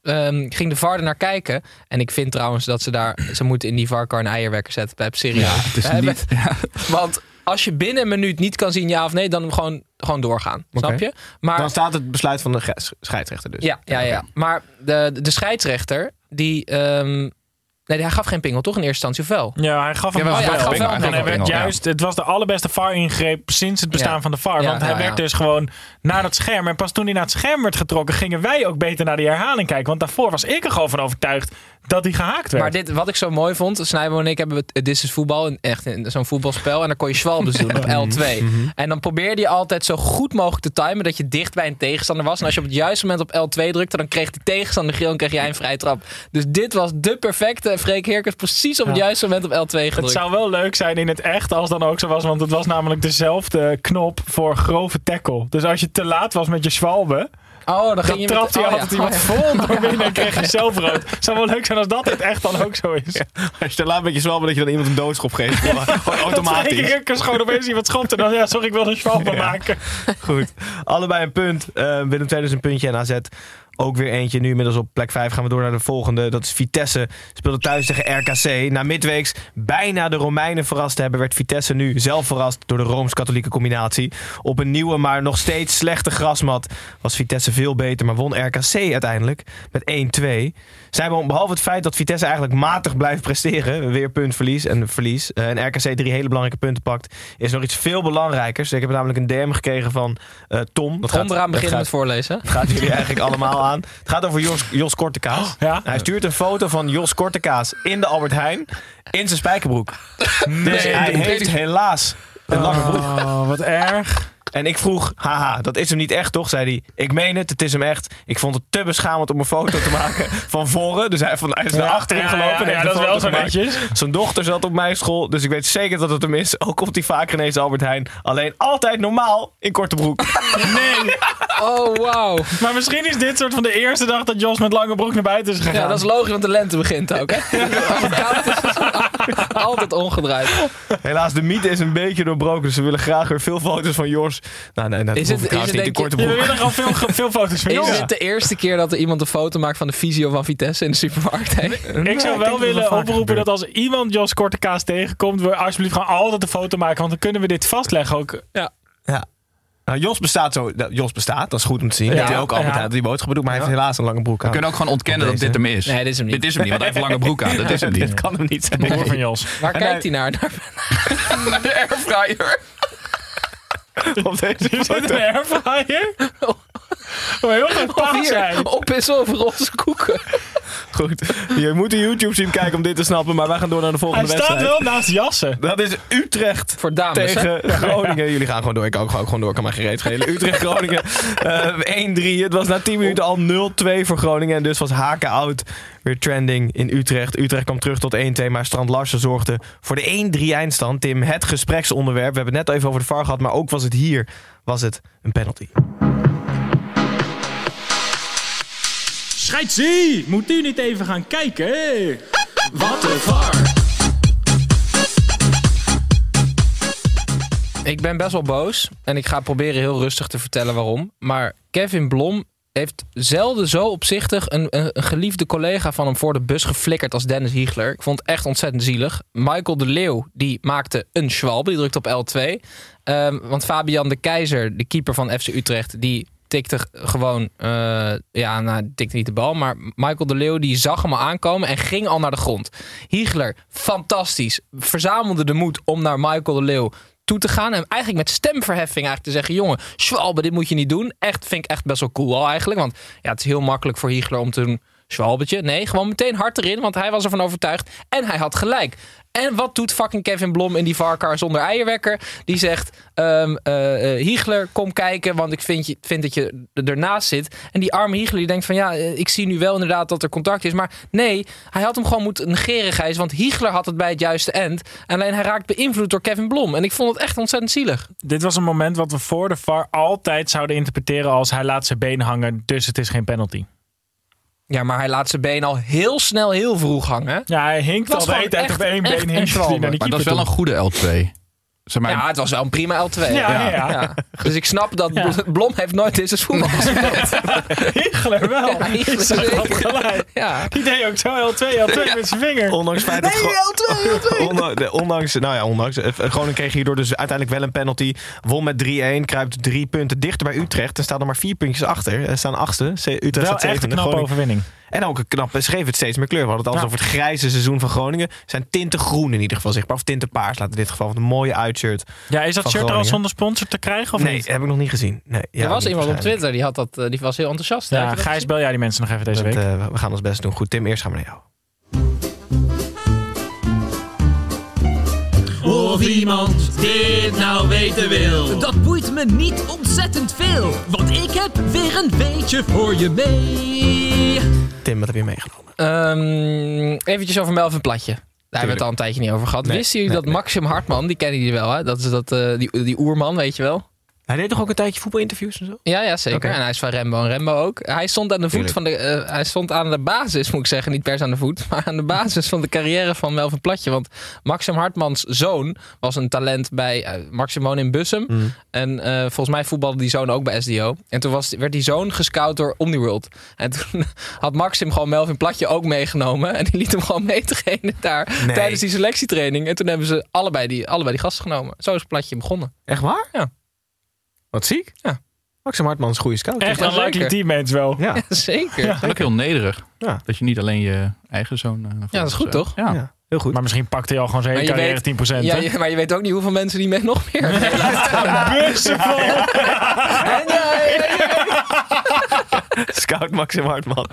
ehm, ging de VAR er naar kijken. En ik vind trouwens dat ze daar... Ze moeten in die VAR-kar een eierwekker zetten. Bij serieus. het is We hebben- niet. Ja. Want als je binnen een minuut niet kan zien ja of nee, dan gewoon, gewoon doorgaan. Snap je? Maar Dan staat het besluit van de scheidsrechter dus. ja, ja, ja. Maar de, de scheidsrechter, die. ehm, nee, hij gaf geen pingel, toch in eerste instantie, of wel? Ja, hij gaf hem wel. ja, hij gaf wel een en hij pingel, werd ja. juist, het was de allerbeste VAR-ingreep sinds het bestaan Ja. van de VAR. Ja, want hij ja, werd ja. dus gewoon naar het scherm. En pas toen hij naar het scherm werd getrokken, gingen wij ook beter naar die herhaling kijken. Want daarvoor was ik er gewoon van overtuigd dat hij gehaakt werd. Maar dit, wat ik zo mooi vond, Snijbo en ik hebben het Dit is voetbal, echt zo'n voetbalspel. En dan kon je Schwalbes doen op L2. En dan probeerde je altijd zo goed mogelijk te timen dat je dicht bij een tegenstander was. En als je op het juiste moment op L2 drukte, dan kreeg de tegenstander geel en kreeg jij een vrije trap. Dus dit was de perfecte. Freek Heerkens precies op het Ja. juiste moment op L2 gedrukt. Het zou wel leuk zijn in het echt als dan ook zo was. Want het was namelijk dezelfde knop voor grove tackle. Dus als je te laat was met je zwalbe, Oh, dan ging je trapte hij oh, ja. altijd iemand Oh, ja. vol door binnen en kreeg je zelf rood. Het zou wel leuk zijn als dat het echt dan ook zo is. Als je te laat bent je zwalbe dat je dan iemand een doodschop geeft. Gewoon automatisch. Ik kan gewoon opeens iemand schopt en dan, ja, sorry, ik wil een zwalbe maken. Goed. Allebei een punt. Eh Willem II dus een puntje en AZ ook weer eentje. Nu inmiddels op plek 5 gaan we door naar de volgende. Dat is Vitesse. Speelde thuis tegen RKC. Na midweeks bijna de Romeinen verrast te hebben... werd Vitesse nu zelf verrast door de Rooms-Katholieke combinatie. Op een nieuwe, maar nog steeds slechte grasmat... was Vitesse veel beter, maar won RKC uiteindelijk met 1-2. Zijn we, behalve het feit dat Vitesse eigenlijk matig blijft presteren... weer puntverlies en verlies... eh, en RKC drie hele belangrijke punten pakt... is nog iets veel belangrijkers. Ik heb namelijk een DM gekregen van eh, Tom. Dat gaat- Onderaan beginnen met voorlezen. het gaat jullie eigenlijk allemaal aan. Het gaat over Jos, Jos Kortekaas. Ja? Hij stuurt een foto van Jos Kortekaas in de Albert Heijn in zijn spijkerbroek. Dus hij heeft helaas een lange broek. Oh, wat erg. En ik vroeg, haha, dat is hem niet echt toch? Zei hij, ik meen het, het is hem echt. Ik vond het te beschamend om een foto te maken van voren. Dus hij, van, hij is naar Ja, achterin ja, gelopen. en ja, dat is wel zo netjes. Zijn dochter zat op mijn school, dus ik weet zeker dat het hem is. Ook komt hij vaker ineens Albert Heijn. Alleen altijd normaal in korte broek. Nee. Oh, wauw. Maar misschien is dit soort van de eerste dag dat Jos met lange broek naar buiten is gegaan. Ja, dat is logisch, want de lente begint ook. Hè? Altijd omgedraaid. Helaas, de mythe is een beetje doorbroken. Dus we willen graag weer veel foto's van Jors. Nou, nee, dat Is het- is het niet korte Ja, we willen gewoon veel, veel foto's van Is Jos. dit de eerste keer dat er iemand een foto maakt van de visio van Vitesse in de supermarkt? Hey? Ik zou wel willen oproepen gebeurt. dat als iemand Jos Kortekaas tegenkomt, we alsjeblieft gewoon altijd een foto maken. Want dan kunnen we dit vastleggen ook. Ja. Nou, Jos bestaat zo. dat- Jos bestaat, dat is goed om te zien. Ja. Dat hij ook altijd Ja. die boodschappen doet. Maar hij heeft helaas een lange broek aan. We kunnen ook gewoon ontkennen dat dit hem is. Nee, dit is hem niet. Dit is hem niet, want hij heeft een lange broek aan. Dat is hem Dit niet. kan hem niet zijn. Broer van Jos. Waar En kijkt hij hij- naar? Naar- De airfryer. Op deze Is dit foto. een airfryer? Oh, heel goed zijn. oppissen over roze koeken. Goed. Je moet de YouTube zien kijken om dit te snappen. Maar wij gaan door naar de Hij volgende staat wedstrijd. wel naast jassen. Dat is Utrecht Voor dames, hè? tegen Groningen. Jullie gaan gewoon door. Ik ook, ook gewoon door. Kan mij gereed schelen. Utrecht-Groningen. eh 1-3. Het was na 10 minuten al 0-2 voor Groningen. En dus was Haken Oud weer trending in Utrecht. Utrecht kwam terug tot 1-2. Maar Strand Larsen zorgde voor de 1-3 eindstand. Tim, het gespreksonderwerp. We hebben het net even over de VAR gehad. Maar ook was het hier was het een penalty. Scheidsie, moet u niet even gaan kijken? Wat een var. Ik ben best wel boos. En ik ga proberen heel rustig te vertellen waarom. Maar Kevin Blom heeft zelden zo opzichtig een, een, geliefde collega van hem voor de bus geflikkerd als Dennis Hiegler. Ik vond het echt ontzettend zielig. Michael de Leeuw die maakte een schwalbe. Die drukte op L2. Ehm, want Fabian de Keizer, de keeper van FC Utrecht, die tikte gewoon, eh, ja, nou, tikte niet de bal, maar Michael de Leeuw die zag hem al aankomen en ging al naar de grond. Hiegler, fantastisch, verzamelde de moed om naar Michael de Leeuw toe te gaan en eigenlijk met stemverheffing eigenlijk te zeggen, jongen, Schwalbe, dit moet je niet doen. Echt, vind ik echt best wel cool eigenlijk, want ja, het is heel makkelijk voor Hiegler om te doen, Schwalbetje. Nee, gewoon meteen hard erin, want hij was ervan overtuigd en hij had gelijk. En wat doet fucking Kevin Blom in die varkar zonder eierwekker? Die zegt, eh, Hiegler, kom kijken, want ik vind, je, vind dat je er- ernaast zit. En die arme Hiegler die denkt van, ja, eh, ik zie nu wel inderdaad dat er contact is. Maar nee, hij had hem gewoon moeten negeren, Gijs. Want Hiegler had het bij het juiste eind. En alleen hij raakt beïnvloed door Kevin Blom. En ik vond het echt ontzettend zielig. Dit was een moment wat we voor de VAR altijd zouden interpreteren als hij laat zijn been hangen, dus het is geen penalty. Ja, maar hij laat zijn been al heel snel, heel vroeg hangen. Ja, hij hinkt al de hele tijd op één been een hinkt hij schwalbe. naar die Maar dat is wel een goede L2. Zeg maar, Ja, het was wel een prima L2. Ja, ja. Dus ik snap dat Ja. Blom heeft nooit in zijn voetbal gespeeld. Hiegler wel. Gelijk. Die deed ook zo L2, L2 met zijn vinger. Ondanks feit dat Gro- Ondanks- de- ondanks, nou ja, ondanks. eh, Groningen kreeg hierdoor dus uiteindelijk wel een penalty. Won met 3-1. Kruipt drie punten dichter bij Utrecht. En staat er maar vier puntjes achter. Er staan achtste. Utrecht Wel staat echt een knappe Groningen- overwinning. En ook een knappe, schreef het steeds meer kleur. We hadden het altijd Ja. over het grijze seizoen van Groningen. Zijn tinten groen in ieder geval zichtbaar. Of tinten paars, laat in dit geval. Wat een mooie Ja, is dat shirt er al zonder sponsor te krijgen of nee, niet? heb ik nog niet gezien. Nee, ja, er was iemand op. Twitter, die, had dat, eh, die was heel enthousiast. Ja, Gijs, bel jij die mensen nog even deze Dat, week? eh, we gaan ons best doen. Goed, Tim, eerst gaan we naar jou. Of iemand dit nou weten wil. Dat boeit me niet ontzettend veel, want ik heb weer een weetje voor je mee. Tim, wat heb je meegenomen? Ehm, eventjes over Melvin Platje. Daar hebben we het al een tijdje niet over gehad. Nee, Wisten jullie nee, dat Maxim Hartman, die kennen jullie wel, hè? Dat is dat, eh, die, die oerman, weet je wel? Hij deed toch ook een tijdje voetbalinterviews en zo? Ja, ja, zeker. En hij is van Rembo en Rembo ook. Hij stond aan de voet van de. eh, hij stond aan de basis, moet ik zeggen. Niet per se aan de voet, maar aan de basis van de carrière van Melvin Platje. Want Maxim Hartmans zoon was een talent bij. eh, Maxim woonde in Bussum. Mm. En eh, volgens mij voetbalde die zoon ook bij SDO. En toen was, werd die zoon gescout door Omniworld. En toen had Maxim gewoon Melvin Platje ook meegenomen. En die liet hem gewoon mee trainen daar Nee. tijdens die selectietraining. En toen hebben ze allebei die, allebei die gasten genomen. Zo is Platje begonnen. Echt waar? Ja. Wat ziek? Ja. Maxim Hartman is een goede scout. Echt een likely zeker. teammates wel. Ja. Zeker. Ja. ook heel nederig. Ja. Dat je niet alleen je eigen zoon... eh, Ja, dat is goed, toch? eh, Ja. ja, heel goed. Maar misschien pakt hij al gewoon zijn hele carrière 10%. Ja, je- maar je weet ook niet hoeveel mensen die met nog meer. Bussen vol. En ja, ja. Scout Maxim Hartman.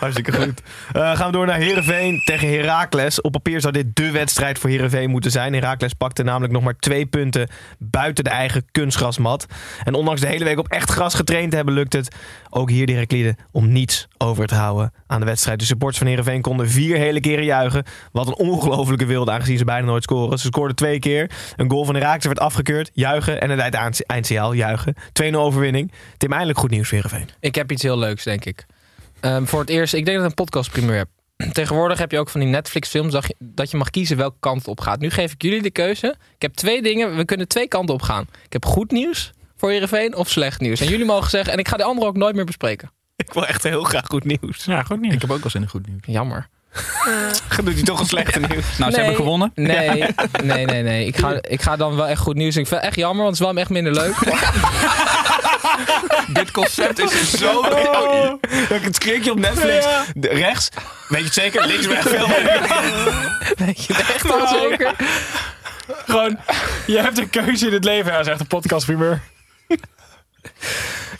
Hartstikke goed. Eh, gaan we door naar Heerenveen tegen Heracles. Op papier zou dit de wedstrijd voor Heerenveen moeten zijn. Heracles pakte namelijk nog maar twee punten buiten de eigen kunstgrasmat. En ondanks de hele week op echt gras getraind te hebben, lukt het ook hier de Herakliden om niets over te houden aan de wedstrijd. De supporters van Heerenveen konden vier hele keren juichen. Wat een ongelofelijke wilde, aangezien ze bijna nooit scoren. Ze scoorden twee keer. Een goal van Heracles werd afgekeurd. Juichen. En het eind- eindsignaal juichen. 2-0 overwinning. Tim, eindelijk goed nieuws voor Heerenveen. Ik heb iets heel leuks, denk ik. Ehm, voor het eerst, ik denk dat ik een podcast primeur heb. Tegenwoordig heb je ook van die Netflix-films dat je, dat je mag kiezen welke kant het op gaat. Nu geef ik jullie de keuze. Ik heb twee dingen. We kunnen twee kanten op gaan. Ik heb goed nieuws voor Heerenveen of slecht nieuws. En jullie mogen zeggen, en ik ga de andere ook nooit meer bespreken. Ik wil echt heel graag goed nieuws. Ja, goed Ik niet. heb ook wel zin in goed nieuws. Jammer. Doet hij toch een slechte nieuws? Nou, ze Nee. hebben gewonnen. Nee, nee, nee, nee. Ik ga, ik ga dan wel echt goed nieuws. Ik vind het echt jammer, want het is wel echt minder leuk. Dit concept is zo... Oh, het kreeg je op Netflix. De- rechts. Weet je het zeker? Links weg veel Weet je het echt wel zeker? Gewoon, je hebt een keuze in het leven. Ja, zegt een podcastprimeur.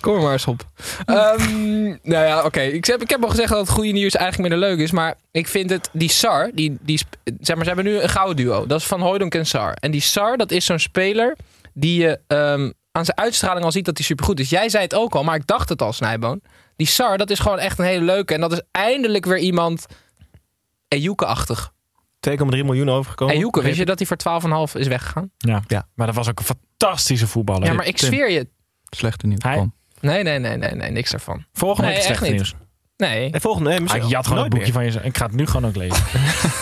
Kom er maar eens op. Ehm, nou ja, oké. Ik, heb, ik heb al gezegd dat het goede nieuws eigenlijk minder leuk is. Maar ik vind het, die Sar, die, die, zeg maar, ze hebben nu een gouden duo. Dat is Van Hooydonk en Sar. En die Sar, dat is zo'n speler die je ehm, aan zijn uitstraling al ziet dat hij supergoed is. Jij zei het ook al, maar ik dacht het al, Snijboon. Die Sar, dat is gewoon echt een hele leuke. En dat is eindelijk weer iemand Ejuke-achtig. 2,3 miljoen overgekomen. Ejuke, wist je dat hij voor 12,5 is weggegaan? Ja. Ja. maar dat was ook een fantastische voetballer. Ja, maar ik zweer je... Slechte nieuws. Hij-. Nee, nee, nee, nee, nee, niks daarvan. Volgende Nee, nieuws. Nee, En volgende, nee, Ah, ik jat gewoon nooit boekje van je. Ik ga het nu gewoon ook lezen.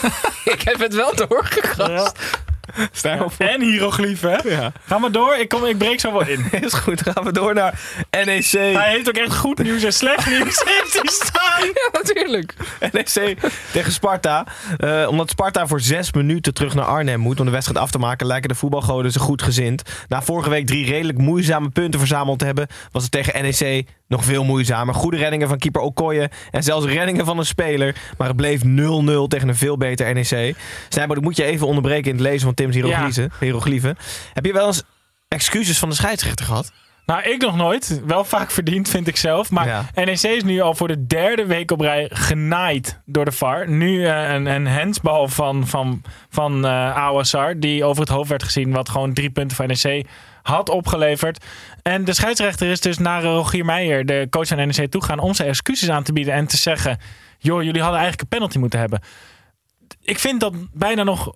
ik heb het wel doorgekrast. meer. En hieroglyphen? Ja. Ga maar door. Ik, kom, ik breek zo wel in. Is goed, gaan we door naar NEC. Hij heeft ook echt goed nieuws en slecht nieuws. Heeft hij staan. Ja, natuurlijk. NEC tegen Sparta. Eh, omdat Sparta voor zes minuten terug naar Arnhem moet om de wedstrijd af te maken, lijken de voetbalgoden ze goed gezind. Na vorige week drie redelijk moeizame punten verzameld te hebben, was het tegen NEC nog veel moeizamer. Goede reddingen van keeper Okoye en zelfs reddingen van een speler. Maar het bleef 0-0 tegen een veel beter NEC. Snijboord, ik moet je even onderbreken in het lezen van Tim's hieroglyphen. hieroglyphen. Heb je wel eens excuses van de scheidsrechter gehad? Nou, ik nog nooit. Wel vaak verdiend, vind ik zelf. Maar Ja. NEC is nu al voor de derde week op rij genaaid door de VAR. Nu eh, een, een handsbal van, van, van eh Awassar, die over het hoofd werd gezien, wat gewoon drie punten voor NEC had opgeleverd. En de scheidsrechter is dus naar Rogier Meijer, de coach van NEC, toegegaan om zijn excuses aan te bieden en te zeggen: joh, jullie hadden eigenlijk een penalty moeten hebben. Ik vind dat bijna nog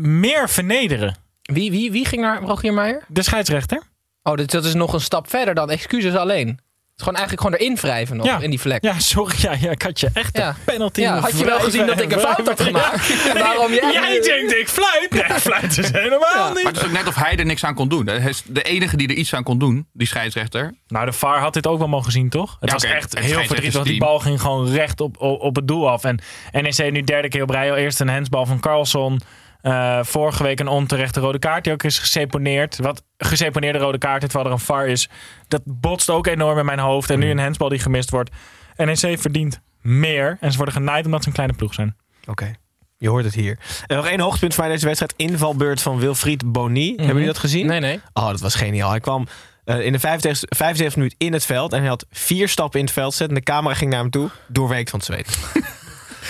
meer vernederen. Wie, wie, wie ging naar Rogier Meijer? De scheidsrechter. Oh, dat, dat is nog een stap verder dan excuses alleen. gewoon eigenlijk gewoon erin wrijven nog, Ja. in die vlek. Ja, sorry. Ja, ja, ik had je echt Ja. een penalty. Ja, had je wel gezien dat ik een fout had gemaakt? Waarom jij... Jij denkt ik fluit. Nee, fluit is helemaal Ja. Maar niet. het is ook net of hij er niks aan kon doen. Hij is de enige die er iets aan kon doen, die scheidsrechter. Nou, de VAR had dit ook wel mogen zien, toch? Het Ja, was echt Het heel verdrietig. Die bal ging gewoon recht op, op, op het doel af. En NEC nu derde keer op rij. Al Eerst een handsbal van Carlson. Eh, vorige week een onterechte rode kaart die ook is geseponeerd. Wat geseponeerde rode kaart, terwijl er een VAR is. Dat botst ook enorm in mijn hoofd. En nu een handsbal die gemist wordt. NEC verdient meer. En ze worden genaaid omdat ze een kleine ploeg zijn. Oké. Je hoort het hier. En nog één hoogtepunt van deze wedstrijd. Invalbeurt van Wilfried Boni. Hebben jullie dat gezien? Nee, nee. Oh, dat was geniaal. Hij kwam eh, in de 75 75 minuut in het veld. En hij had vier stappen in het veld gezet. En de camera ging naar hem toe. Doorweekt van het zweet.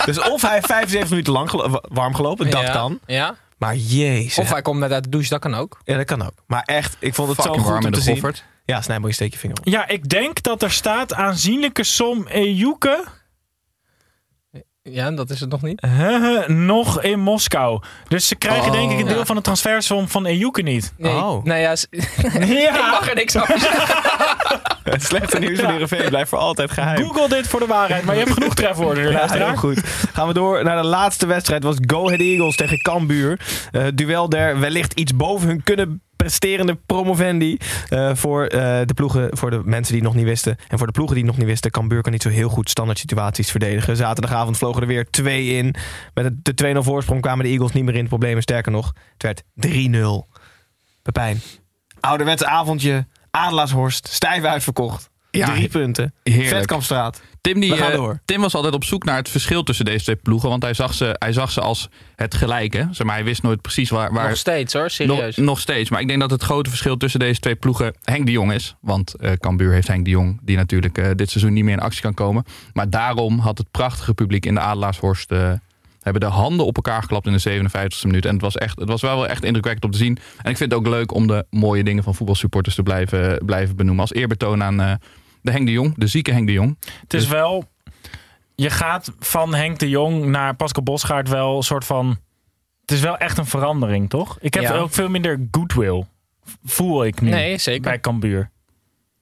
Dus of hij heeft 75 minuten lang gelo- warm gelopen. Dat Ja. kan. Ja. Maar jezus. Of hij komt net uit de douche, dat kan ook. Ja, dat kan ook. Maar echt, ik vond het Fucking zo goed warm om in te de zien. Goffert. Ja, Snijboy, je steek je vinger op. Ja, ik denk dat er staat aanzienlijke som Ejuke Ja, dat is het nog niet. Huh, nog in Moskou. Dus ze krijgen Oh. denk ik een deel Ja. van de transfersom van Ejuke niet. Nee, Oh. nou ja, s- ik Ja, mag er niks over. Het slechte nieuws van Heerenveen blijft voor altijd geheim. Google dit voor de waarheid. Maar je hebt genoeg trefwoorden, Ja, heel goed. Gaan we door naar de laatste wedstrijd. was Go Ahead Eagles tegen Cambuur. Eh duel der wellicht iets boven hun kunnen presterende promovendi. Eh, voor, eh, de ploegen, voor de mensen die het nog niet wisten. En voor de ploegen die het nog niet wisten. Kan niet zo heel goed standaard situaties verdedigen. Zaterdagavond vlogen er weer twee in. Met het- de 2-0 voorsprong kwamen de Eagles niet meer in de problemen. Sterker nog, het werd 3-0. Pepijn. Ouderwetse avondje. Adelaarshorst. Stijf uitverkocht. Ja, Drie punten. Heerlijk. Vetkampstraat. Tim, die, eh, door. Tim was altijd op zoek naar het verschil tussen deze twee ploegen. Want hij zag ze, hij zag ze als het gelijke. Zeg maar, hij wist nooit precies waar... waar Nog steeds hoor, nog, serieus. nog steeds. Maar ik denk dat het grote verschil tussen deze twee ploegen Henk de Jong is. Want eh Cambuur heeft Henk de Jong, die natuurlijk eh, dit seizoen niet meer in actie kan komen. Maar daarom had het prachtige publiek in de Adelaarshorst... eh, hebben de handen op elkaar geklapt in de 57e minuut. En het was, echt, het was wel echt indrukwekkend om te zien. En ik vind het ook leuk om de mooie dingen van voetbalsupporters te blijven, blijven benoemen. Als eerbetoon aan eh, de Henk de Jong, de zieke Henk de Jong. Het is wel... Je gaat van Henk de Jong naar Pascal Bosgaard wel een soort van... Het is wel echt een verandering, toch? Ik heb Ja. ook veel minder goodwill. Voel ik nu. Nee, zeker. Bij Cambuur.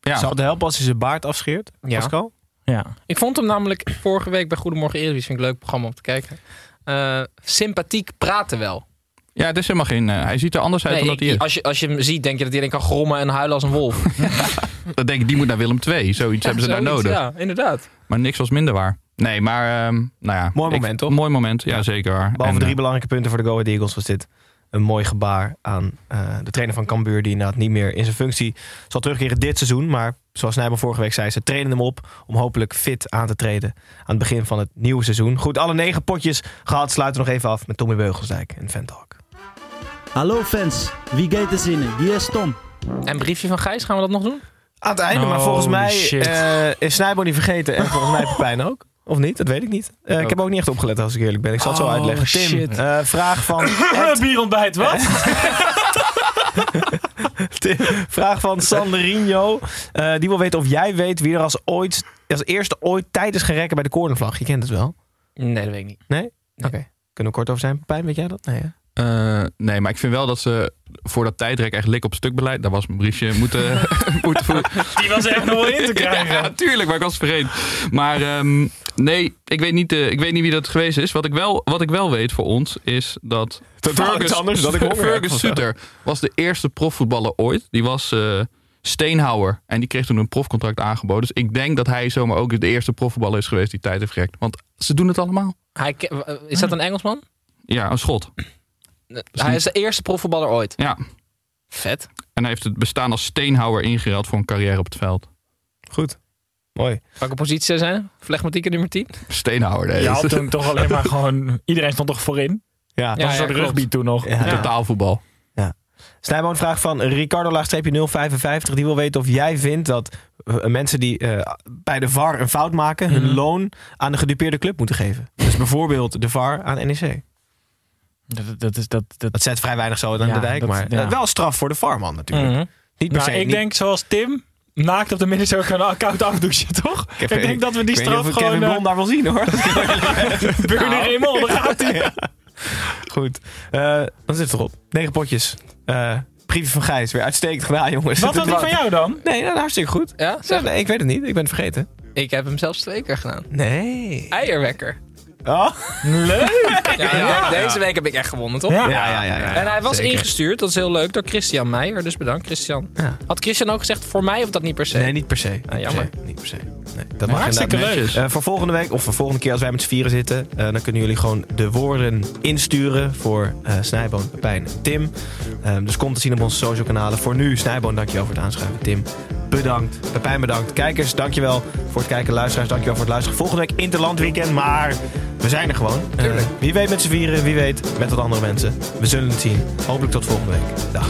Ja. Zou het helpen als hij zijn baard afscheert? Ja. Pascal? Ja. Ik vond hem namelijk vorige week bij Goedemorgen Eredivisie, vind ik een leuk programma om te kijken. Eh, sympathiek praten wel. Ja, het is helemaal geen. eh, hij ziet er anders uit Nee, dan dat hij is. als, je, als je hem ziet, denk je dat hij alleen kan grommen en huilen als een wolf. Dan denk ik, die moet naar Willem II. Zoiets hebben ze daar Zoiets, nodig. Ja, inderdaad. Maar niks was minder waar. Nee, maar ehm, nou ja. Mooi ik- moment, toch? Mooi moment, ja, zeker waar. Behalve En, drie eh, belangrijke punten voor de Go Ahead Eagles was dit een mooi gebaar aan eh, de trainer van Cambuur... die inderdaad niet meer in zijn functie zal terugkeren dit seizoen. Maar zoals Nijman vorige week zei, ze trainen hem op... om hopelijk fit aan te treden aan het begin van het nieuwe seizoen. Goed, alle negen potjes gehad. Sluiten we nog even af met Tommy Beugelsdijk en Ventalk. Hallo fans, wie gaat er zinnen? Wie is Tom? En briefje van Gijs, gaan we dat nog doen? Aan het einde, maar volgens mij eh, is Snijbo niet vergeten. En volgens mij Pepijn ook. Of niet? Dat weet ik niet. Eh, ik heb ook niet echt opgelet als ik eerlijk ben. Ik zal het zo uitleggen. Tim, vraag van Bierontbijt, wat? Tim, vraag van Sandrinho. Eh, die wil weten of jij weet wie er als, ooit, als eerste ooit tijd is gerekken bij de cornervlag. Je kent het wel. Nee, dat weet ik niet. Nee? Oké. Kunnen we kort over zijn, Pepijn? Weet jij dat? Nee, hè? Eh, nee, maar ik vind wel dat ze voor dat tijdrek echt lik op stukbeleid. Daar was mijn briefje moeten, moeten voeren. Die was echt nog wel in te krijgen. Ja, tuurlijk, maar ik was vergeten. Maar ehm, nee, ik weet, niet, eh, ik weet niet wie dat geweest is. Wat ik wel, wat ik wel weet voor ons is dat Totaal iets anders dan ik Fergus zo. Sutter was de eerste profvoetballer ooit. Die was eh, Steenhouwer. En die kreeg toen een profcontract aangeboden. Dus ik denk dat hij zomaar ook de eerste profvoetballer is geweest die tijd heeft gerekt. Want ze doen het allemaal. Hij, is dat een Engelsman? Ja, een schot. Hij is de eerste profvoetballer ooit. Ja. Vet. En hij heeft het bestaan als Steenhouwer ingeruild voor een carrière op het veld. Goed. Mooi. Welke positie zijn? Flegmatieke nummer 10? Steenhouwer, nee. Je had toen toch alleen maar gewoon... Iedereen stond toch voorin? Ja, Dat was een soort klopt. rugby toen nog. Ja. Totaalvoetbal. Snijboon vraag van Ricardo-055. Die wil weten of jij vindt dat eh, mensen die eh, bij de VAR een fout maken... hun Mhm. loon aan de gedupeerde club moeten geven. Dus bijvoorbeeld de VAR aan NEC. Dat, dat is... Dat, dat, Dat zet vrij weinig zo aan Ja, de dijk. dat- maar ja. eh, wel straf voor de VAR-man natuurlijk. Niet per nou, se. ik niet- denk zoals Tim... Naakt op de middencirkel een koud afdouchen, toch? Ik, heb- denk dat we die ik weet niet straf of ik gewoon... Kevin Uh, daar wil zien hoor. Burner Raymond, daar gaat hij. Goed. Eh, dan zit het erop. Negen potjes. Eh, Briefje van Gijs, weer uitstekend gedaan, jongens. Wat was die van jou dan? Nee, nou, hartstikke goed. Ja, Ja, nee, ik weet het niet. Ik ben het vergeten. Ik heb hem zelfs twee keer gedaan. Nee. Eierwekker. Oh. Leuk! Ja, Ja. Deze week heb ik echt gewonnen, toch? Ja. Ja, ja, ja. ja, En hij was zeker. ingestuurd, dat is heel leuk, door Christian Meijer. Dus bedankt, Christian. Ja. Had Christian ook gezegd voor mij of dat niet per se? Nee, niet per se. Niet per jammer. se. Niet per se. Nee, dat mag hartstikke inderdaad. leuk. Eh, voor volgende week of voor volgende keer als wij met z'n vieren zitten, eh, dan kunnen jullie gewoon de woorden insturen voor eh Snijboon, Pepijn en Tim. Ehm, dus kom te zien op onze social kanalen. Voor nu, Snijboon, dankjewel voor het aanschuiven. Tim, bedankt. Pepijn, bedankt. Kijkers, dankjewel voor het kijken. Luisteraars, dankjewel voor het luisteren. Volgende week Interlandweekend, maar we zijn er gewoon. Eh, wie weet met z'n vieren, wie weet met wat andere mensen. We zullen het zien. Hopelijk tot volgende week. Dag.